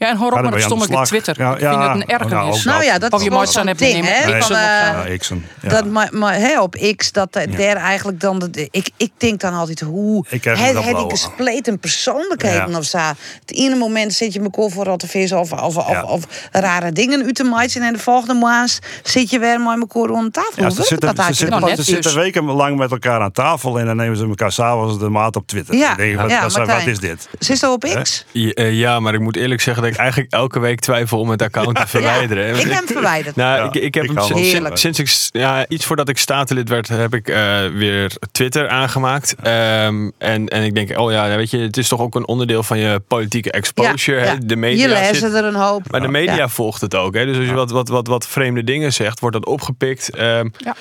Ja, en hoor op met dat stomme Twitter. Ja, ik vind het een ergernis. Nou, ja, dat of je mooi ding, hè? Van, uh, Xen, dat, maar, maar hè, op X, dat ja. daar eigenlijk dan... De, ik, ik denk dan altijd, hoe... Heb ik gespleten persoonlijkheden of zo? Het ene moment zit je me kol voor te vissen of, of, of, of, rare dingen uit te maaien. En de volgende maand zit je weer met elkaar rond de tafel. Ja, ze zitten, ze, zitten, nou, ze zitten wekenlang met elkaar aan tafel en dan nemen ze elkaar s'avonds de maat op Twitter. Ja, wat, is dit? Zit ze op X? Ja, maar ik moet eerlijk zeggen dat ik eigenlijk elke week twijfel om het account te [LAUGHS] verwijderen. Ja, ik heb hem verwijderd. Nou, ja, ik, ik heb ik hem sinds, sinds, ik ja, iets voordat ik statenlid werd, heb ik uh, weer Twitter aangemaakt. Um, en, en ik denk, oh ja, weet je, het is toch ook een onderdeel van je politieke exposure. Ja, de media je lezen er een hoop. Maar de media volgt het ook. Hè? Dus als je wat, wat, wat, wat vreemde dingen zegt, wordt dat opgepikt. Um, ja.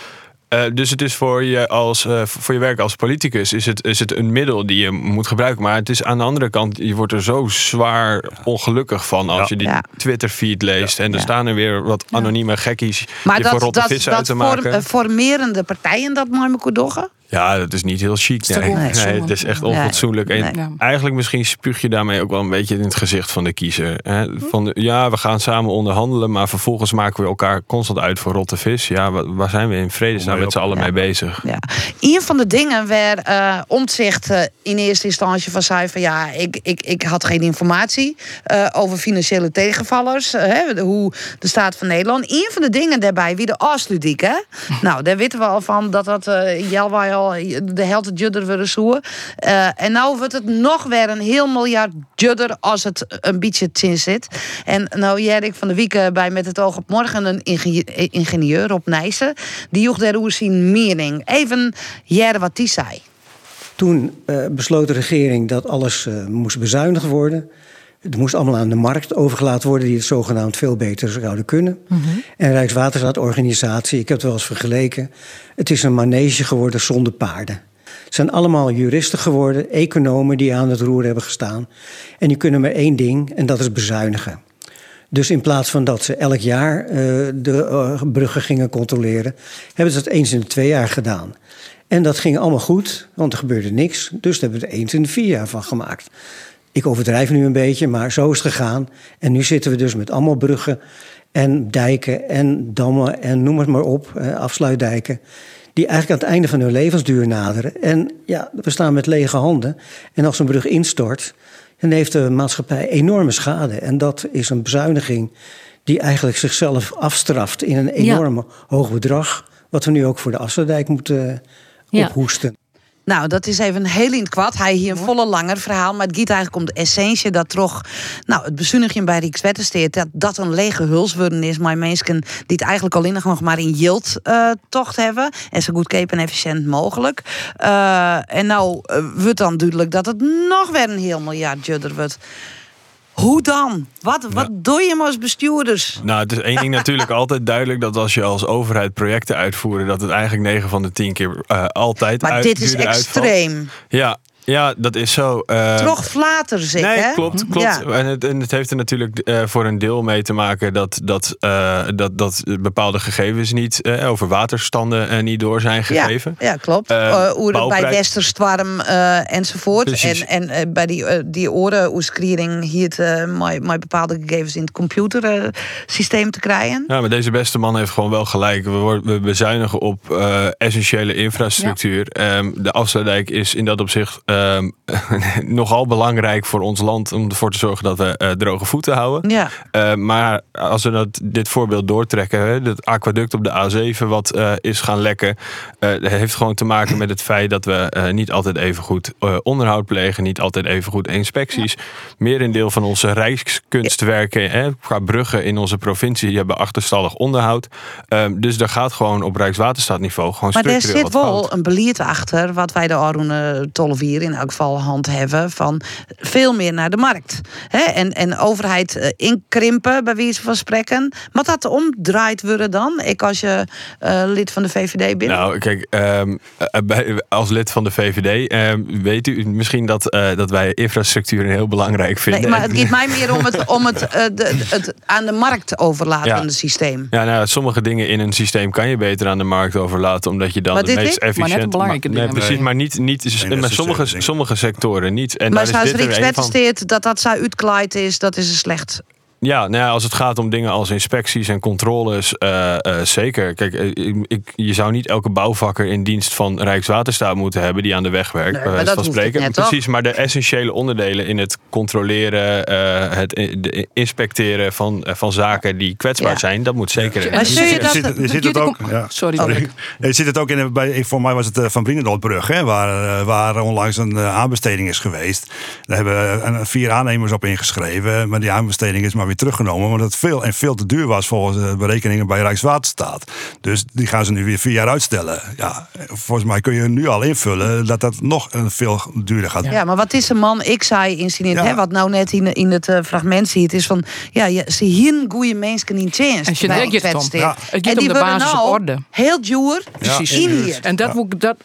Uh, dus het is voor je, als, uh, voor je werk als politicus is het, is het een middel die je moet gebruiken. Maar het is aan de andere kant, je wordt er zo zwaar ongelukkig van als ja. je die ja. Twitter-feed leest. Ja. En er staan er weer wat anonieme gekkies maar die dat, voor rotte dat, vissen dat uit te maken. Maar formerende partijen dat mooi moeten doggen? Ja, dat is niet heel chic. Nee, nee, nee het is echt onfatsoenlijk. Nee, en eigenlijk misschien spuug je daarmee ook wel een beetje in het gezicht van de kiezer. Hè? Van, ja, we gaan samen onderhandelen, maar vervolgens maken we elkaar constant uit voor rotte vis. Ja, waar zijn we in vredesnaam met z'n allen mee bezig? Ja. Een van de dingen waar uh, omzicht uh, in eerste instantie van zei van ja, ik, ik, ik had geen informatie uh, over financiële tegenvallers. Hè, hoe de staat van Nederland. Een van de dingen daarbij, wie de afsluiting, hè? [LAUGHS] nou, daar weten we al van dat dat uh, Jelwaai de helft judder willen zoeken. Uh, en nou wordt het nog weer een heel miljard judder als het een beetje zin zit. En nou ik van de week bij Met het oog op morgen een ingenieur op Nijssen. Die joeg daar zien mening. Even jaren wat die zei. Toen uh, besloot de regering dat alles moest bezuinigd worden. Het moest allemaal aan de markt overgelaten worden, die het zogenaamd veel beter zouden kunnen. En Rijkswaterstaatorganisatie, ik heb het wel eens vergeleken, het is een manege geworden zonder paarden. Het zijn allemaal juristen geworden, economen die aan het roer hebben gestaan. En die kunnen maar één ding, en dat is bezuinigen. Dus in plaats van dat ze elk jaar uh, de uh, bruggen gingen controleren, hebben ze dat eens in de twee jaar gedaan. En dat ging allemaal goed, want er gebeurde niks. Dus daar hebben we er eens in de vier jaar van gemaakt. Ik overdrijf nu een beetje, maar zo is het gegaan. En nu zitten we dus met allemaal bruggen en dijken en dammen en noem het maar op, uh, afsluitdijken. Die eigenlijk aan het einde van hun levensduur naderen. En ja, we staan met lege handen. En als een brug instort, dan heeft de maatschappij enorme schade. En dat is een bezuiniging die eigenlijk zichzelf afstraft in een enorme ja. hoog bedrag. Wat we nu ook voor de Afsluitdijk moeten ja. ophoesten. Nou, dat is even heel in het kwad. Hij hier een volle langer verhaal. Maar het gaat eigenlijk om de essentie dat toch... Nou, het bezuiniging bij Rijkswettensteert... dat dat een lege hulsworden is. Maar mensen die het eigenlijk alleen nog maar in yield uh, tocht hebben. En zo goedkoop en efficiënt mogelijk. Uh, en nou uh, wordt dan duidelijk dat het nog weer een heel miljard judder wordt. Hoe dan? Wat, wat ja. doe je als bestuurders? Nou, het is één ding natuurlijk [LAUGHS] altijd duidelijk dat als je als overheid projecten uitvoert, dat het eigenlijk 9 van de 10 keer uh, altijd Maar uit, dit is extreem. Uitvalt. Ja, ja, dat is zo. Uh, Toch flater zeg, nee, hè? klopt, klopt. Ja. En, het, en het heeft er natuurlijk uh, voor een deel mee te maken dat, dat, uh, dat, dat bepaalde gegevens niet over waterstanden niet door zijn gegeven. Ja, ja klopt. Uh, bij Westerstwarm enzovoort. En, en bij die, die orenoeskriering hier met bepaalde gegevens in het computersysteem te krijgen. Ja, maar deze beste man heeft gewoon wel gelijk. We, worden, we bezuinigen op essentiële infrastructuur. Ja. Um, de Afsluitdijk is in dat opzicht uh, [LAUGHS] nogal belangrijk voor ons land om ervoor te zorgen dat we uh, droge voeten houden. Ja. Uh, maar als we dat, dit voorbeeld doortrekken, hè, het aquaduct op de A7 wat uh, is gaan lekken, heeft gewoon te maken met het feit dat we niet altijd even goed onderhoud plegen, niet altijd even goed inspecties. Ja. Merendeel van onze rijkskunstwerken, hè, qua bruggen in onze provincie, hebben achterstallig onderhoud. Ehm, dus daar gaat gewoon op Rijkswaterstaatniveau gewoon maar structureel er zit wel een beleid achter, wat wij de Arone Tollevier in elk geval handheffen van veel meer naar de markt. Hè? En, en overheid uh, inkrimpen, bij wijze van spreken. Maar dat omdraait worden dan? Ik als je uh, lid van de VVD bent? Nou, kijk, um, bij, als lid van de VVD um, weet u misschien dat, uh, dat wij infrastructuur heel belangrijk vinden. Nee, maar het [LAUGHS] gaat mij meer om het, om het, de, het aan de markt overlatende ja. systeem. Ja, nou, sommige dingen in een systeem kan je beter aan de markt overlaten, omdat je dan maar het meest efficiënt... Maar net belangrijke nee, dingen. precies, maar niet, niet nee, sommige, sommige sectoren niet. En maar daar is dit er een van. dat dat zo uitkleid is, dat is een slecht. Ja, nou ja, als het gaat om dingen als inspecties en controles, uh, uh, zeker. Kijk, ik, ik, je zou niet elke bouwvakker in dienst van Rijkswaterstaat moeten hebben die aan de weg werkt. Nee, van spreken. Net, Precies, maar de essentiële onderdelen in het controleren, uh, het de inspecteren van, van zaken die kwetsbaar ja. zijn, dat moet zeker. Ja. Maar je, dat, zit het ook. Ja. Sorry, sorry. Je zit het ook in. Bij, voor mij was het Van Brienendalbrug, hè, waar, waar onlangs een aanbesteding is geweest. Daar hebben vier aannemers op ingeschreven, maar die aanbesteding is maar weer teruggenomen. Want het veel en veel te duur was volgens de berekeningen bij Rijkswaterstaat. Dus die gaan ze nu weer vier jaar uitstellen. Ja, volgens mij kun je nu al invullen dat dat nog veel duurder gaat. Ja, maar wat is een man, ik zei insinueert, ja. hè, wat nou net in, in het uh, fragment ziet, is van, ja, je, ze hier goede mensen in chance. En je denkt het om. Ja. Het en die om de basis nou orde. Heel duur Precies. in hier. En dat, ja. dat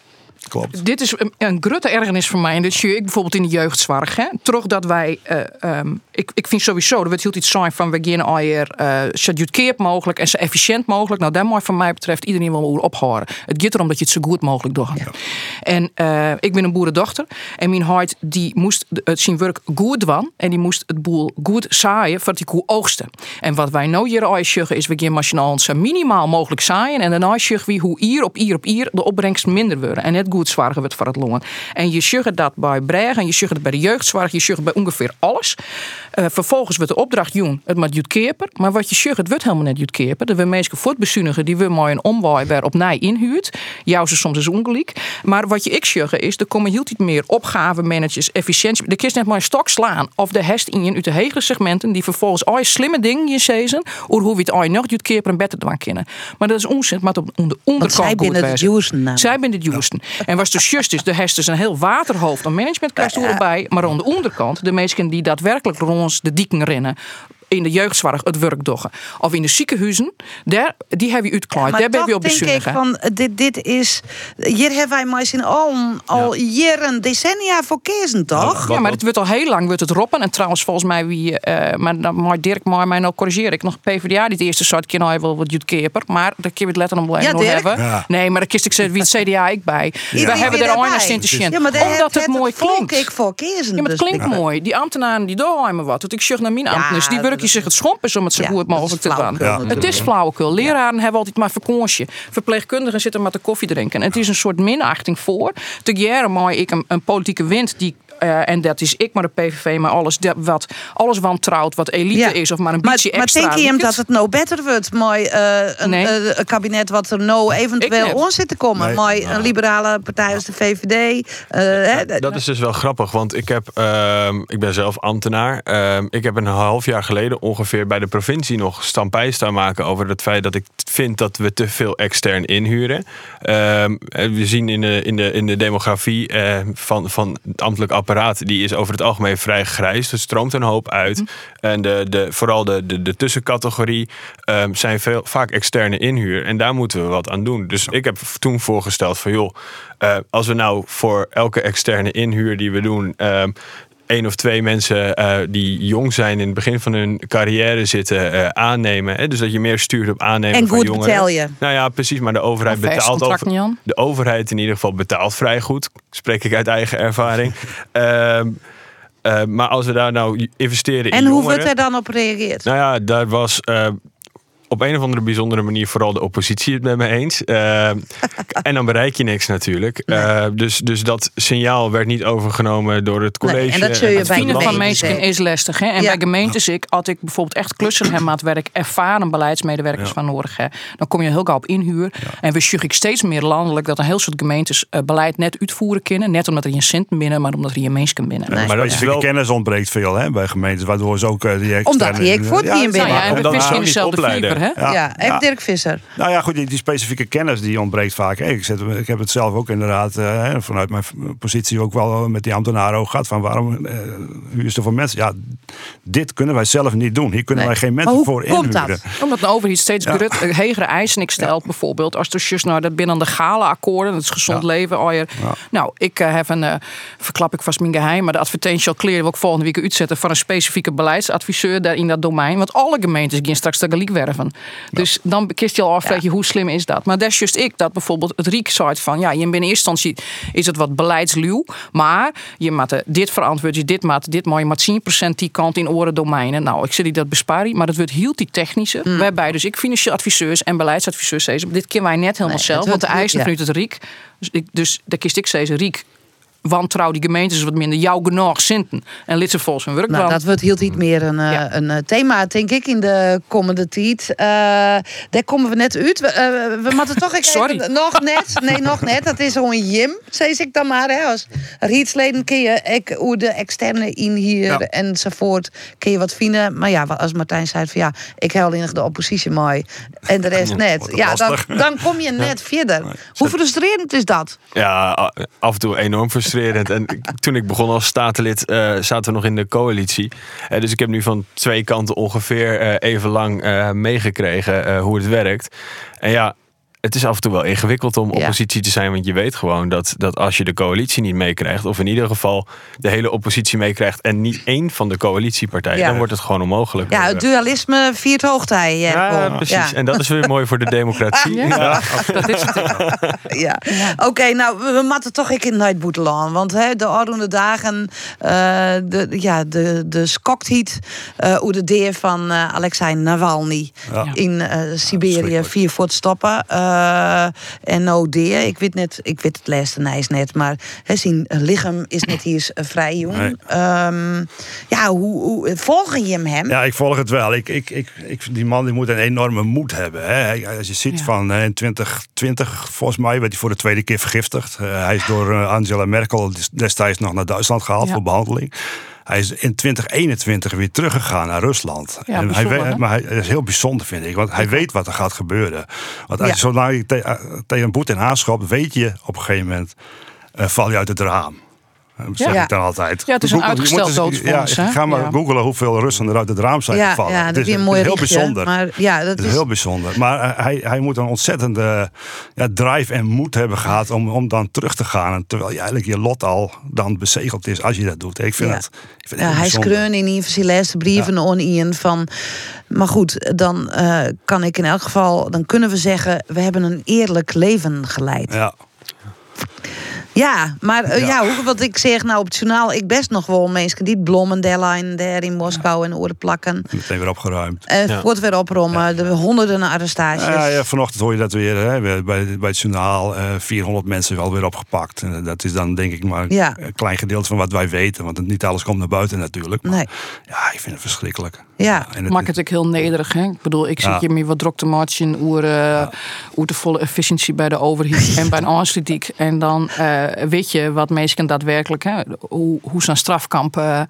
Klopt. Dit is een, een grote ergernis voor mij. En dat zie ik bijvoorbeeld in de jeugdzorg. Hè. Toch dat wij. Uh, um, ik, ik vind sowieso. Er wordt heel iets zijn van. We gaan alweer uh, zo goedkoop mogelijk. En zo efficiënt mogelijk. Nou, daar moet van mij betreft iedereen wel ophouden. Het gaat erom dat je het zo goed mogelijk doet. Ja. En uh, ik ben een boerendochter. En mijn hart die moest het zijn werk goed doen. En die moest het boel goed zaaien. Voor die koe oogsten. En wat wij nou hier al zeggen is. We gaan machinaal zo minimaal mogelijk zaaien. En daarna zeggen we hoe hier op hier op hier de opbrengst minder worden. En het goed zwaar wordt voor het longen. En je zegt dat bij Breg en je het bij de jeugdzorg, je zegt bij ongeveer alles. Uh, vervolgens wordt de opdracht jong, het moet jutkeper. Maar wat je zegt, het wordt helemaal net jutkeper. Dat we mensen voortbezuinigen die we mooi een omwaai weer op nij inhuurt. Jou ze soms is ongelijk. Maar wat je ik zeggen is, er komen heel iets meer opgavenmanagers, efficiëntie. De kist net maar een stok slaan. Of de hest in je uit de hegere segmenten die vervolgens al je slimme dingen in season. Of hoe we het al nog je keer per een beter doen kennen. Maar dat is onzin. Maar op de onderkant Want zij binnen het wezen. juisten. Zij binnen het juisten. En was dus juist is, de is een heel waterhoofd aan management krijgt erbij. Maar aan de onderkant, de mensen die daadwerkelijk rond ons de dieken rennen. In de jeugdzorg het werk. Of in de ziekenhuizen, daar, die hebben we uitgeklaard. Maar daar ben je op denk ik bezuinigen. van, eh, dit, dit is... Hier hebben wij maar in al, al jaren, decennia voor kezen, toch? Ja, maar het wordt al heel lang wordt het roppen. En trouwens, volgens mij, wie, eh, maar dan mag Dirk maar mij nou corrigeer ik nog PvdA die het eerste soort keer nou wel wat Jut Keper. Maar daar kun je het letter om blijven Ja, Dirk? hebben. Ja. Nee, maar dan kiest ik ze wie het CDA ik bij. We Iedereen hebben er daarbij. een Sint Ja, maar daar Omdat het het mooi klinkt. ik voor kezen. Ja, maar het dus klinkt mooi. Die ambtenaren die doorheimen wat. Dat ik zeg naar mijn ambtenaren, die werken zich het schompen om het zo goed mogelijk te doen. Het is flauwekul. Leraren hebben altijd maar vakantie. Verpleegkundigen zitten maar te koffie drinken. En het is een soort minachting voor. Te jaren mooi ik een, een politieke wind die eh, en dat is ik maar de PVV, maar alles dat, wat alles wantrouwt, wat elite Ja. is of maar een Maar, beetje maar extra. denk je hem dat het nou beter wordt? Mooi eh, een, Nee. eh, een kabinet wat er nou eventueel on zit te komen. Nee. Mooi een liberale partij als de VVD. eh, hè, Dat is dus wel grappig, want ik, heb, ehm, ik ben zelf ambtenaar. Ehm, ik heb een half jaar geleden ongeveer bij de provincie nog stampij staan maken over het feit dat ik vind dat we te veel extern inhuren. Ehm, en we zien in de, in de, in de demografie eh, van, van het ambtelijk apparaat, die is over het algemeen vrij grijs. Er stroomt een hoop uit. En de, de, vooral de, de, de tussencategorie ehm, zijn veel, vaak externe inhuur. En daar moeten we wat aan doen. Dus ik heb toen voorgesteld van joh, eh, als we nou voor elke externe inhuur die we doen. ehm één of twee mensen eh, die jong zijn in het begin van hun carrière zitten eh, aannemen. Hè? Dus dat je meer stuurt op aannemen En van goed jongeren. betaal je. Nou ja, precies. Maar de overheid betaalt over, niet aan. De overheid in ieder geval betaalt vrij goed. Spreek ik uit eigen ervaring. [LAUGHS] Ehm, eh, maar als we daar nou investeren in en hoe jongeren... wordt er dan op gereageerd? Nou ja, daar was eh, op een of andere bijzondere manier vooral de oppositie het met me eens. Eh, [LAUGHS] en dan bereik je niks natuurlijk. Eh, dus, dus dat signaal werd niet overgenomen door het Nee, college. en dat zul je het bij van mensen is lastig. Hè? En Ja. bij gemeentes, ik, als ik bijvoorbeeld echt klussen heb aan het werk, ervaren beleidsmedewerkers van nodig heb, dan kom je heel gauw op inhuur. En we ik steeds meer landelijk dat een heel soort gemeentes eh, beleid net uitvoeren kunnen. Net omdat er geen centen binnen, maar omdat er geen mensen binnen. Maar specifieke kennis ontbreekt veel hè, bij gemeentes, waardoor ze ook die externe... Omdat die ik voor die in binnen. Ja, en we vissen ze in dezelfde hè? Ja, even Dirk Visser. Nou ja, goed, die, die specifieke kennis die ontbreekt vaak. Ik, zet, ik heb het zelf ook inderdaad eh, hè, vanuit mijn positie ook wel met die ambtenaren ook gehad. Van waarom eh huur je voor mensen? Ja, dit kunnen wij zelf niet doen. Hier kunnen wij geen mensen voor inhuren. Omdat de overheid steeds Ja. eh, hegere eisen ik stelt. Bijvoorbeeld als er just nou dat binnen de gala akkoorden, dat is gezond leven. Oh, je- Nou, ik eh, heb een, eh, verklap ik vast mijn geheim, maar de advertentie al kleren wil ik volgende week uitzetten van een specifieke beleidsadviseur daar in dat domein. Want alle gemeentes gaan straks tegelijk werven. Dus dan kist je al af, je, hoe slim is dat? Maar dat is juist ik, dat bijvoorbeeld het Riek zei van, ja, je in eerste instantie is het wat beleidsluw, maar je moet eh, dit verantwoord, je dit maat, dit maar je maat 10% die kant in oren domeinen. Nou, ik zeg niet dat besparen, maar het wordt heel die technische. Mm. Waarbij dus ik financieel adviseurs en beleidsadviseurs dit kunnen wij net helemaal Nee, zelf, want de eisen ja. vanuit het Riek. Dus, ik, dus daar kiest ik steeds Riek. Wantrouw die gemeentes wat minder jou genoeg zinten. En lid ze volgens hun werk Nou, dat wordt heel niet meer een, eh, een eh, thema, denk ik, in de komende tijd. Eh, daar komen we net uit. We, eh, we moeten toch [LAUGHS] even- Sorry. nog net. Nee, nog net. Dat is gewoon Jim, zei ik dan maar. Hè. Als rietsleden kun je ik, hoe de externe in hier Ja. enzovoort kun je wat vinden. Maar ja, als Martijn zei van ja, ik hel in de oppositie mooi en de rest [LAUGHS] net. Ja, dan, dan kom je net verder. Hoe frustrerend is dat? Ja, af en toe enorm frustrerend. En toen ik begon als statenlid, eh, zaten we nog in de coalitie. Eh, dus ik heb nu van twee kanten ongeveer eh, even lang meegekregen hoe het werkt. En ja, het is af en toe wel ingewikkeld om Ja. oppositie te zijn. Want je weet gewoon dat, dat als je de coalitie niet meekrijgt, of in ieder geval de hele oppositie meekrijgt en niet één van de coalitiepartijen, Ja. dan wordt het gewoon onmogelijk. Ja, het dualisme viert hoogtij. Ja, precies. En dat is weer mooi voor de democratie. [LAUGHS] Ja. [LAUGHS] ja. Oké, nou, we, moeten toch ik in het. Want hè, de oude dagen, eh, de, ja, de, de skoktheat, eh hoe de deer van eh Alexei Navalny Ja. in eh, Siberië vier voet stoppen. Eh, eh NOD. Ik weet, net, ik weet het laatste nijs net, maar hè, zijn lichaam is net hier eh, vrij jong. Nee. Ehm, ja, hoe, hoe volgen je hem? Ja, ik volg het wel. Ik, ik, ik, ik, die man die moet een enorme moed hebben. Hè. Hij- Als je ziet van in 2020, volgens mij, werd hij voor de tweede keer vergiftigd. Eh, hij is door Angela Merkel destijds nog naar Duitsland gehaald Ja. voor behandeling. Hij is in 2021 weer teruggegaan naar Rusland. Ja, en hij weet, maar hij dat is heel bijzonder, vind ik. Want hij weet wat er gaat gebeuren. Want als Ja. je zolang je te- eh, tegen Poetin aanschopt, weet je op een gegeven moment... eh, val je uit het raam. Dat zeg Ja. ik dan altijd. Ja, het is een Google- uitgesteld Ja, ga maar Ja. googlen hoeveel Russen er uit het raam zijn Ja, gevallen. ja, Het dat is, is een het mooi heel richtje, bijzonder. Maar ja, dat Het is is... heel bijzonder. Maar eh, hij, hij moet een ontzettende ja, drive en moed hebben gehad om, om dan terug te gaan. En terwijl je eigenlijk je lot al dan bezegeld is als je dat doet. Ik vind het, ik vind het Ja, hij skreun in ieder geval zijn laatste brieven aan Ian van... Maar goed, dan eh, kan ik in elk geval... Dan kunnen we zeggen, we hebben een eerlijk leven geleid. Ja. Ja, maar eh, Ja. wat ik zeg nou op het journaal... Ik best nog wel mensen die blommen deadline daar in Moskou en oren plakken. Meteen weer opgeruimd. En Ja. wordt weer oprommen. De honderden arrestaties. Ja, ja, vanochtend hoor je dat weer hè, bij, bij het journaal. eh 400 mensen wel weer opgepakt. En dat is dan denk ik maar Ja. een klein gedeelte van wat wij weten. Want niet alles komt naar buiten natuurlijk. Maar Nee. ja, ik vind het verschrikkelijk. Ja. Maakt het ook heel nederig. Hè? Ik bedoel, ik zit Ja. hier meer wat druk te marchen over, eh, over de volle efficiëntie bij de overheid [LAUGHS] en bij een aansluiting. En dan eh, weet je wat mensen daadwerkelijk, hè, hoe, hoe zijn strafkamp. eh,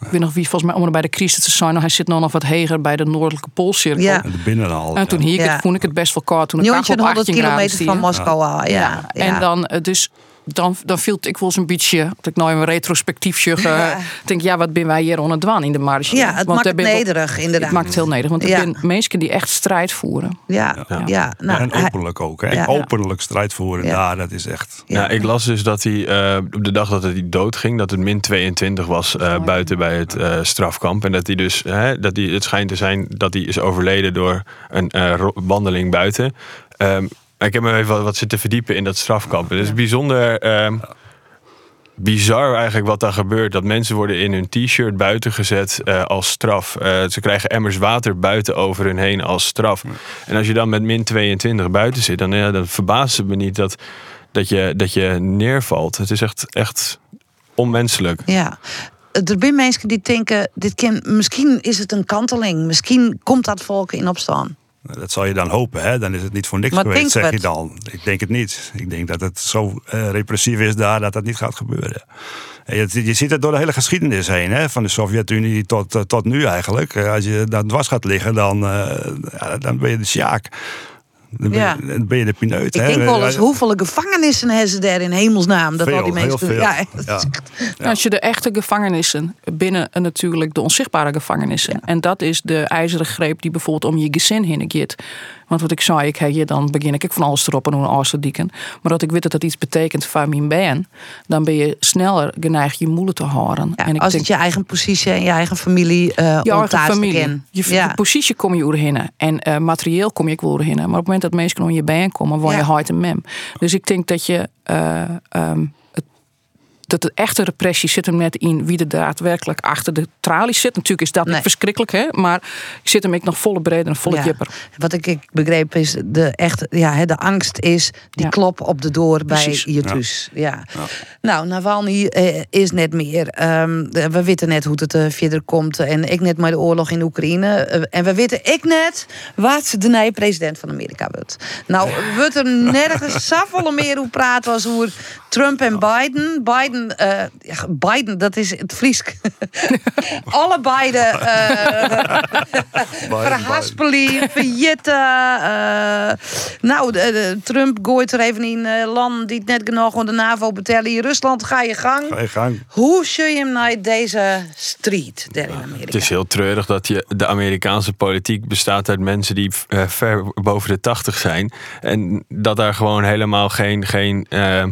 ik weet nog wie volgens mij om er bij de crisis te zijn. nou, Hij zit nog nog wat heger bij de Noordelijke Poolcirkel. Ja. De binnenhal. En toen hier Ja. vond ik het best wel koud. Toen op 100 18 graden kilometer van Moskou al. Ja. Ja. En dan dus. Dan, dan viel ik wel eens een beetje, dat ik nou een retrospectief zeg, eh, denk ja, wat ben wij hier aan het doen in de marge? Ja, het Want maakt wel- nederig, inderdaad. Het maakt het heel nederig, want er Ja. zijn mensen die echt strijd voeren. Ja, ja. Nou, en openlijk ook. Hè. Ja. Openlijk strijd voeren Ja. daar, dat is echt... Ja. ik las dus dat hij eh, op de dag dat hij doodging, dat het min 22 was eh, buiten bij het eh, strafkamp. En dat hij dus, hè, dat hij, het schijnt te zijn dat hij is overleden door een eh, wandeling buiten. Ehm, ik heb me even wat, zitten verdiepen in dat strafkamp. Het is bijzonder ehm, bizar eigenlijk wat daar gebeurt. Dat mensen worden in hun t-shirt buiten gezet eh, als straf. Eh, ze krijgen emmers water buiten over hun heen als straf. En als je dan met min 22 buiten zit, dan, ja, dan verbaast het me niet dat, dat, je, dat je neervalt. Het is echt, echt onmenselijk. Ja. Er zijn mensen die denken, dit misschien is het een kanteling. Misschien komt dat volk in opstaan. Dat zal je dan hopen, hè? Dan is het niet voor niks Maar geweest, zeg je dan. Ik denk het niet. Ik denk dat het zo eh, repressief is daar dat dat niet gaat gebeuren. En Je, je ziet het door de hele geschiedenis heen, hè? van de Sovjet-Unie tot, eh, tot nu eigenlijk. Eh, Als je daar dwars gaat liggen, dan, ja, dan ben je de sjaak. Dan ben, Ja. je, ben je de pineut. Ik hè? denk wel eens, hoeveel gevangenissen hebben ze daar in hemelsnaam? Dat Veel, al die mensen heel veel. Ja, [LAUGHS] Ja. Nou, Als je de echte gevangenissen binnen eh, natuurlijk de onzichtbare gevangenissen. En dat is de ijzeren greep die bijvoorbeeld om je gezin heen gaat. Want wat ik zei, ik heb hier dan begin ik van alles erop en hoe een te dieken. Maar dat ik weet dat dat iets betekent voor mijn ben, dan ben je sneller geneigd je moeder te horen. en ik als denk, het je eigen positie en je eigen familie eh je eigen familie. Je, ja. je positie kom je oerhinnen. En eh, materieel kom je ook oerhinnen. Maar op het moment dat mensen om je bij komen, word je Ja. hard en mem. Dus ik denk dat je. eh, ehm, dat de echte repressie zit hem net in wie er daadwerkelijk achter de tralies zit. Natuurlijk is dat niet verschrikkelijk, hè? maar ik zit hem ik nog volle breder en volle Ja. jipper. Wat ik, ik begreep is, de, echt, ja, hè, de angst is die klop op de door Precies. bij je thuis. Ja. Nou, Navalny eh, is net meer. Ehm, we weten net hoe het eh, verder komt. En ik net maar de oorlog in Oekraïne. Eh, en we weten ik net wat de nieuwe president van Amerika wordt. Nou, wordt er nergens [LAUGHS] zoveel meer hoe praat was over Trump en Biden. Biden, eh, ja, Biden, dat is het Friesk. [LAUGHS] Alle beide eh [LAUGHS] verhaspelen, verjitten. eh. nou, Trump gooit er even in eh, landen die het net genoeg aan de NAVO betellen. In Rusland ga je gang. Ga je gang. Hoe zul je hem naar deze street daar in Amerika? Het is heel treurig dat je, de Amerikaanse politiek bestaat uit mensen die eh, ver boven de 80 zijn. En dat daar gewoon helemaal geen, geen, eh,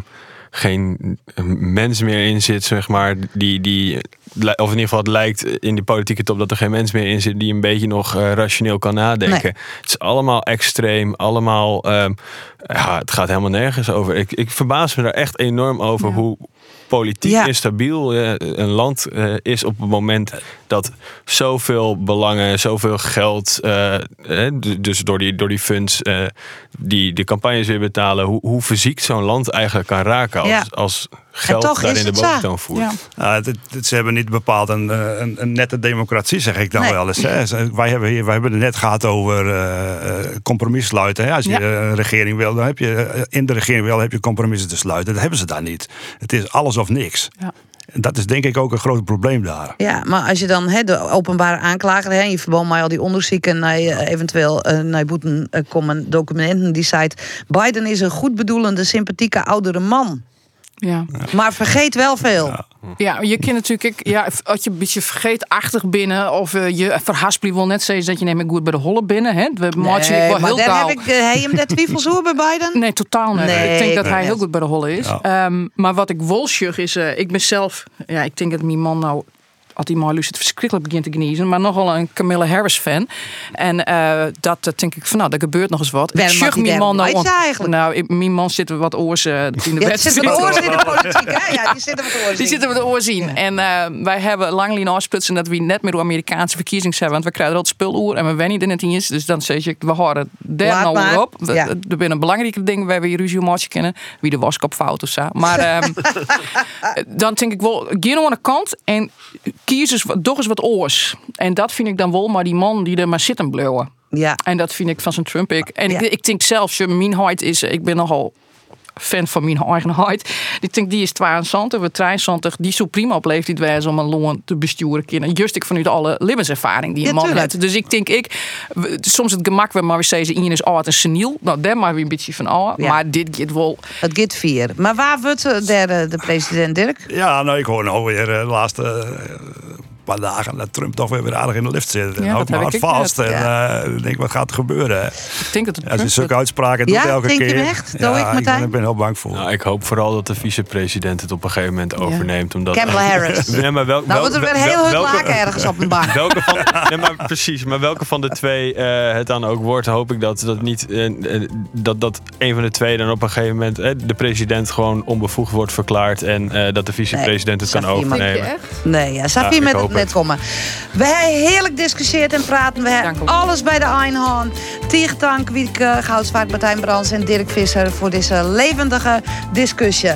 geen mens meer in zit, zeg maar. Die, die, of in ieder geval het lijkt in die politieke top dat er geen mens meer in zit die een beetje nog eh, rationeel kan nadenken. Nee. Het is allemaal extreem, allemaal. ehm, ja, het gaat helemaal nergens over. Ik, ik verbaas me daar echt enorm over hoe politiek Ja. instabiel een land eh, is op het moment dat zoveel belangen, zoveel geld, eh, eh, dus door die, door die funds die de campagnes weer betalen, hoe, hoe verziekt zo'n land eigenlijk kan raken als, Ja. als geld toch daarin is de boventoon voert. Ja. Ze hebben niet bepaald een, eh, een, een nette democratie, zeg ik dan Nee. wel eens. Hè. Wij, hebben hier, wij hebben het net gehad over eh, eh, compromis sluiten. Hè. Als je Ja. een regering wil, dan heb je in de regering wil, heb je compromissen te sluiten. Dat hebben ze daar niet. Het is alles of niks. Ja. En dat is denk ik ook een groot probleem daar. Ja, maar als je dan hè, de openbare aanklager, hè, in verband met al die onderzoeken naar eh, eventueel naar boeten komen documenten, die zei: Biden is een goed bedoelende, sympathieke oudere man. Ja. Maar vergeet wel veel. Ja, je kunt natuurlijk, ja, als je een beetje vergeetachtig binnen of eh, je verhaspelt wil net zeggen dat je neemt goed bij de holle binnen. Hè? We wel maar heel daar heb ik, eh, hem de twijfels over bij Biden? Nee, totaal niet. Nee, ik denk dat hij heel goed bij de holle is. Ehm, maar wat ik wel zeg is, eh, ik ben zelf, ja, ik denk dat mijn man nou, hij maar het verschrikkelijk begint te geniezen, maar nogal een Camilla Harris fan. En eh, dat denk ik van, nou, er gebeurt nog eens wat. Ik hij mijn man nou, eigenlijk? nou, mijn man zit wat oors eh, [LAUGHS] in de Ja, die wedstrijd. zitten met oors in de politiek, hè? Ja, die zitten met oors Die in. zitten met de oor zien. En eh, wij hebben lang lien afsplitsen dat we net meer door Amerikaanse verkiezingen hebben. Want we krijgen al het speloer en we wennen er net in eens. Dus dan zeg je, we houden daar nou op. We- Ja. Er zijn belangrijke dingen waar we hier ruzie kennen. Wie de waskop fout of zo. Maar ehm, [LAUGHS] dan denk ik wel, nou aan de kant en kies eens toch eens wat oors. En dat vind ik dan wel, maar die man die er maar zitten bleven. Ja. En dat vind ik van zijn Trump. Ik. En Ja. ik, ik denk zelfs, je mijn is, ik ben nogal fan van mijn eigen height. Ik denk, die is 72, we 73. Die zo prima op leeftijd wijzen om een loon te besturen kunnen. Juist ik vanuit alle levenservaring die een Ja, man heeft. Dus ik denk, ik, soms het gemak weer maar we zeggen, Ian is oud en seniel. Nou, daar maar weer een beetje van oud. Ja. Maar dit gaat wel. Het gaat vier. Maar waar wordt eh, de, de president, Dirk? Ja, nou, ik hoor nou weer eh, de laatste eh, paar dagen dat Trump toch weer weer aardig in de lift zit. En Ja, hou dat ik maar heb hard ik vast. net. En eh, ik denk, wat gaat er gebeuren? Ik denk dat het Als je zulke uitspraken doet Ja, elke denk je keer. hem echt? Doe ik, Martijn? ben, ik ben heel bang voor. Nou, ik hoop vooral dat de vicepresident het op een gegeven moment overneemt. Omdat, Kamala [LAUGHS] Harris. Nee, maar wel, Nou wel- wordt er weer heel welke- laken ergens op een bank. [LAUGHS] Welke van, nee, maar precies, maar welke van de twee eh, het dan ook wordt, hoop ik dat dat niet eh, dat, dat een van de twee dan op een gegeven moment de president gewoon onbevoegd wordt verklaard en eh, dat de vicepresident het kan overnemen. Nee, ja, Safie Ja, ik met het net het. komen. We hebben heerlijk discussieerd en praten. We hebben alles bij de Einhorn. Tegen dank Wieke Goudsvaart, Martijn Brands en Dirk Visser voor deze levendige discussie.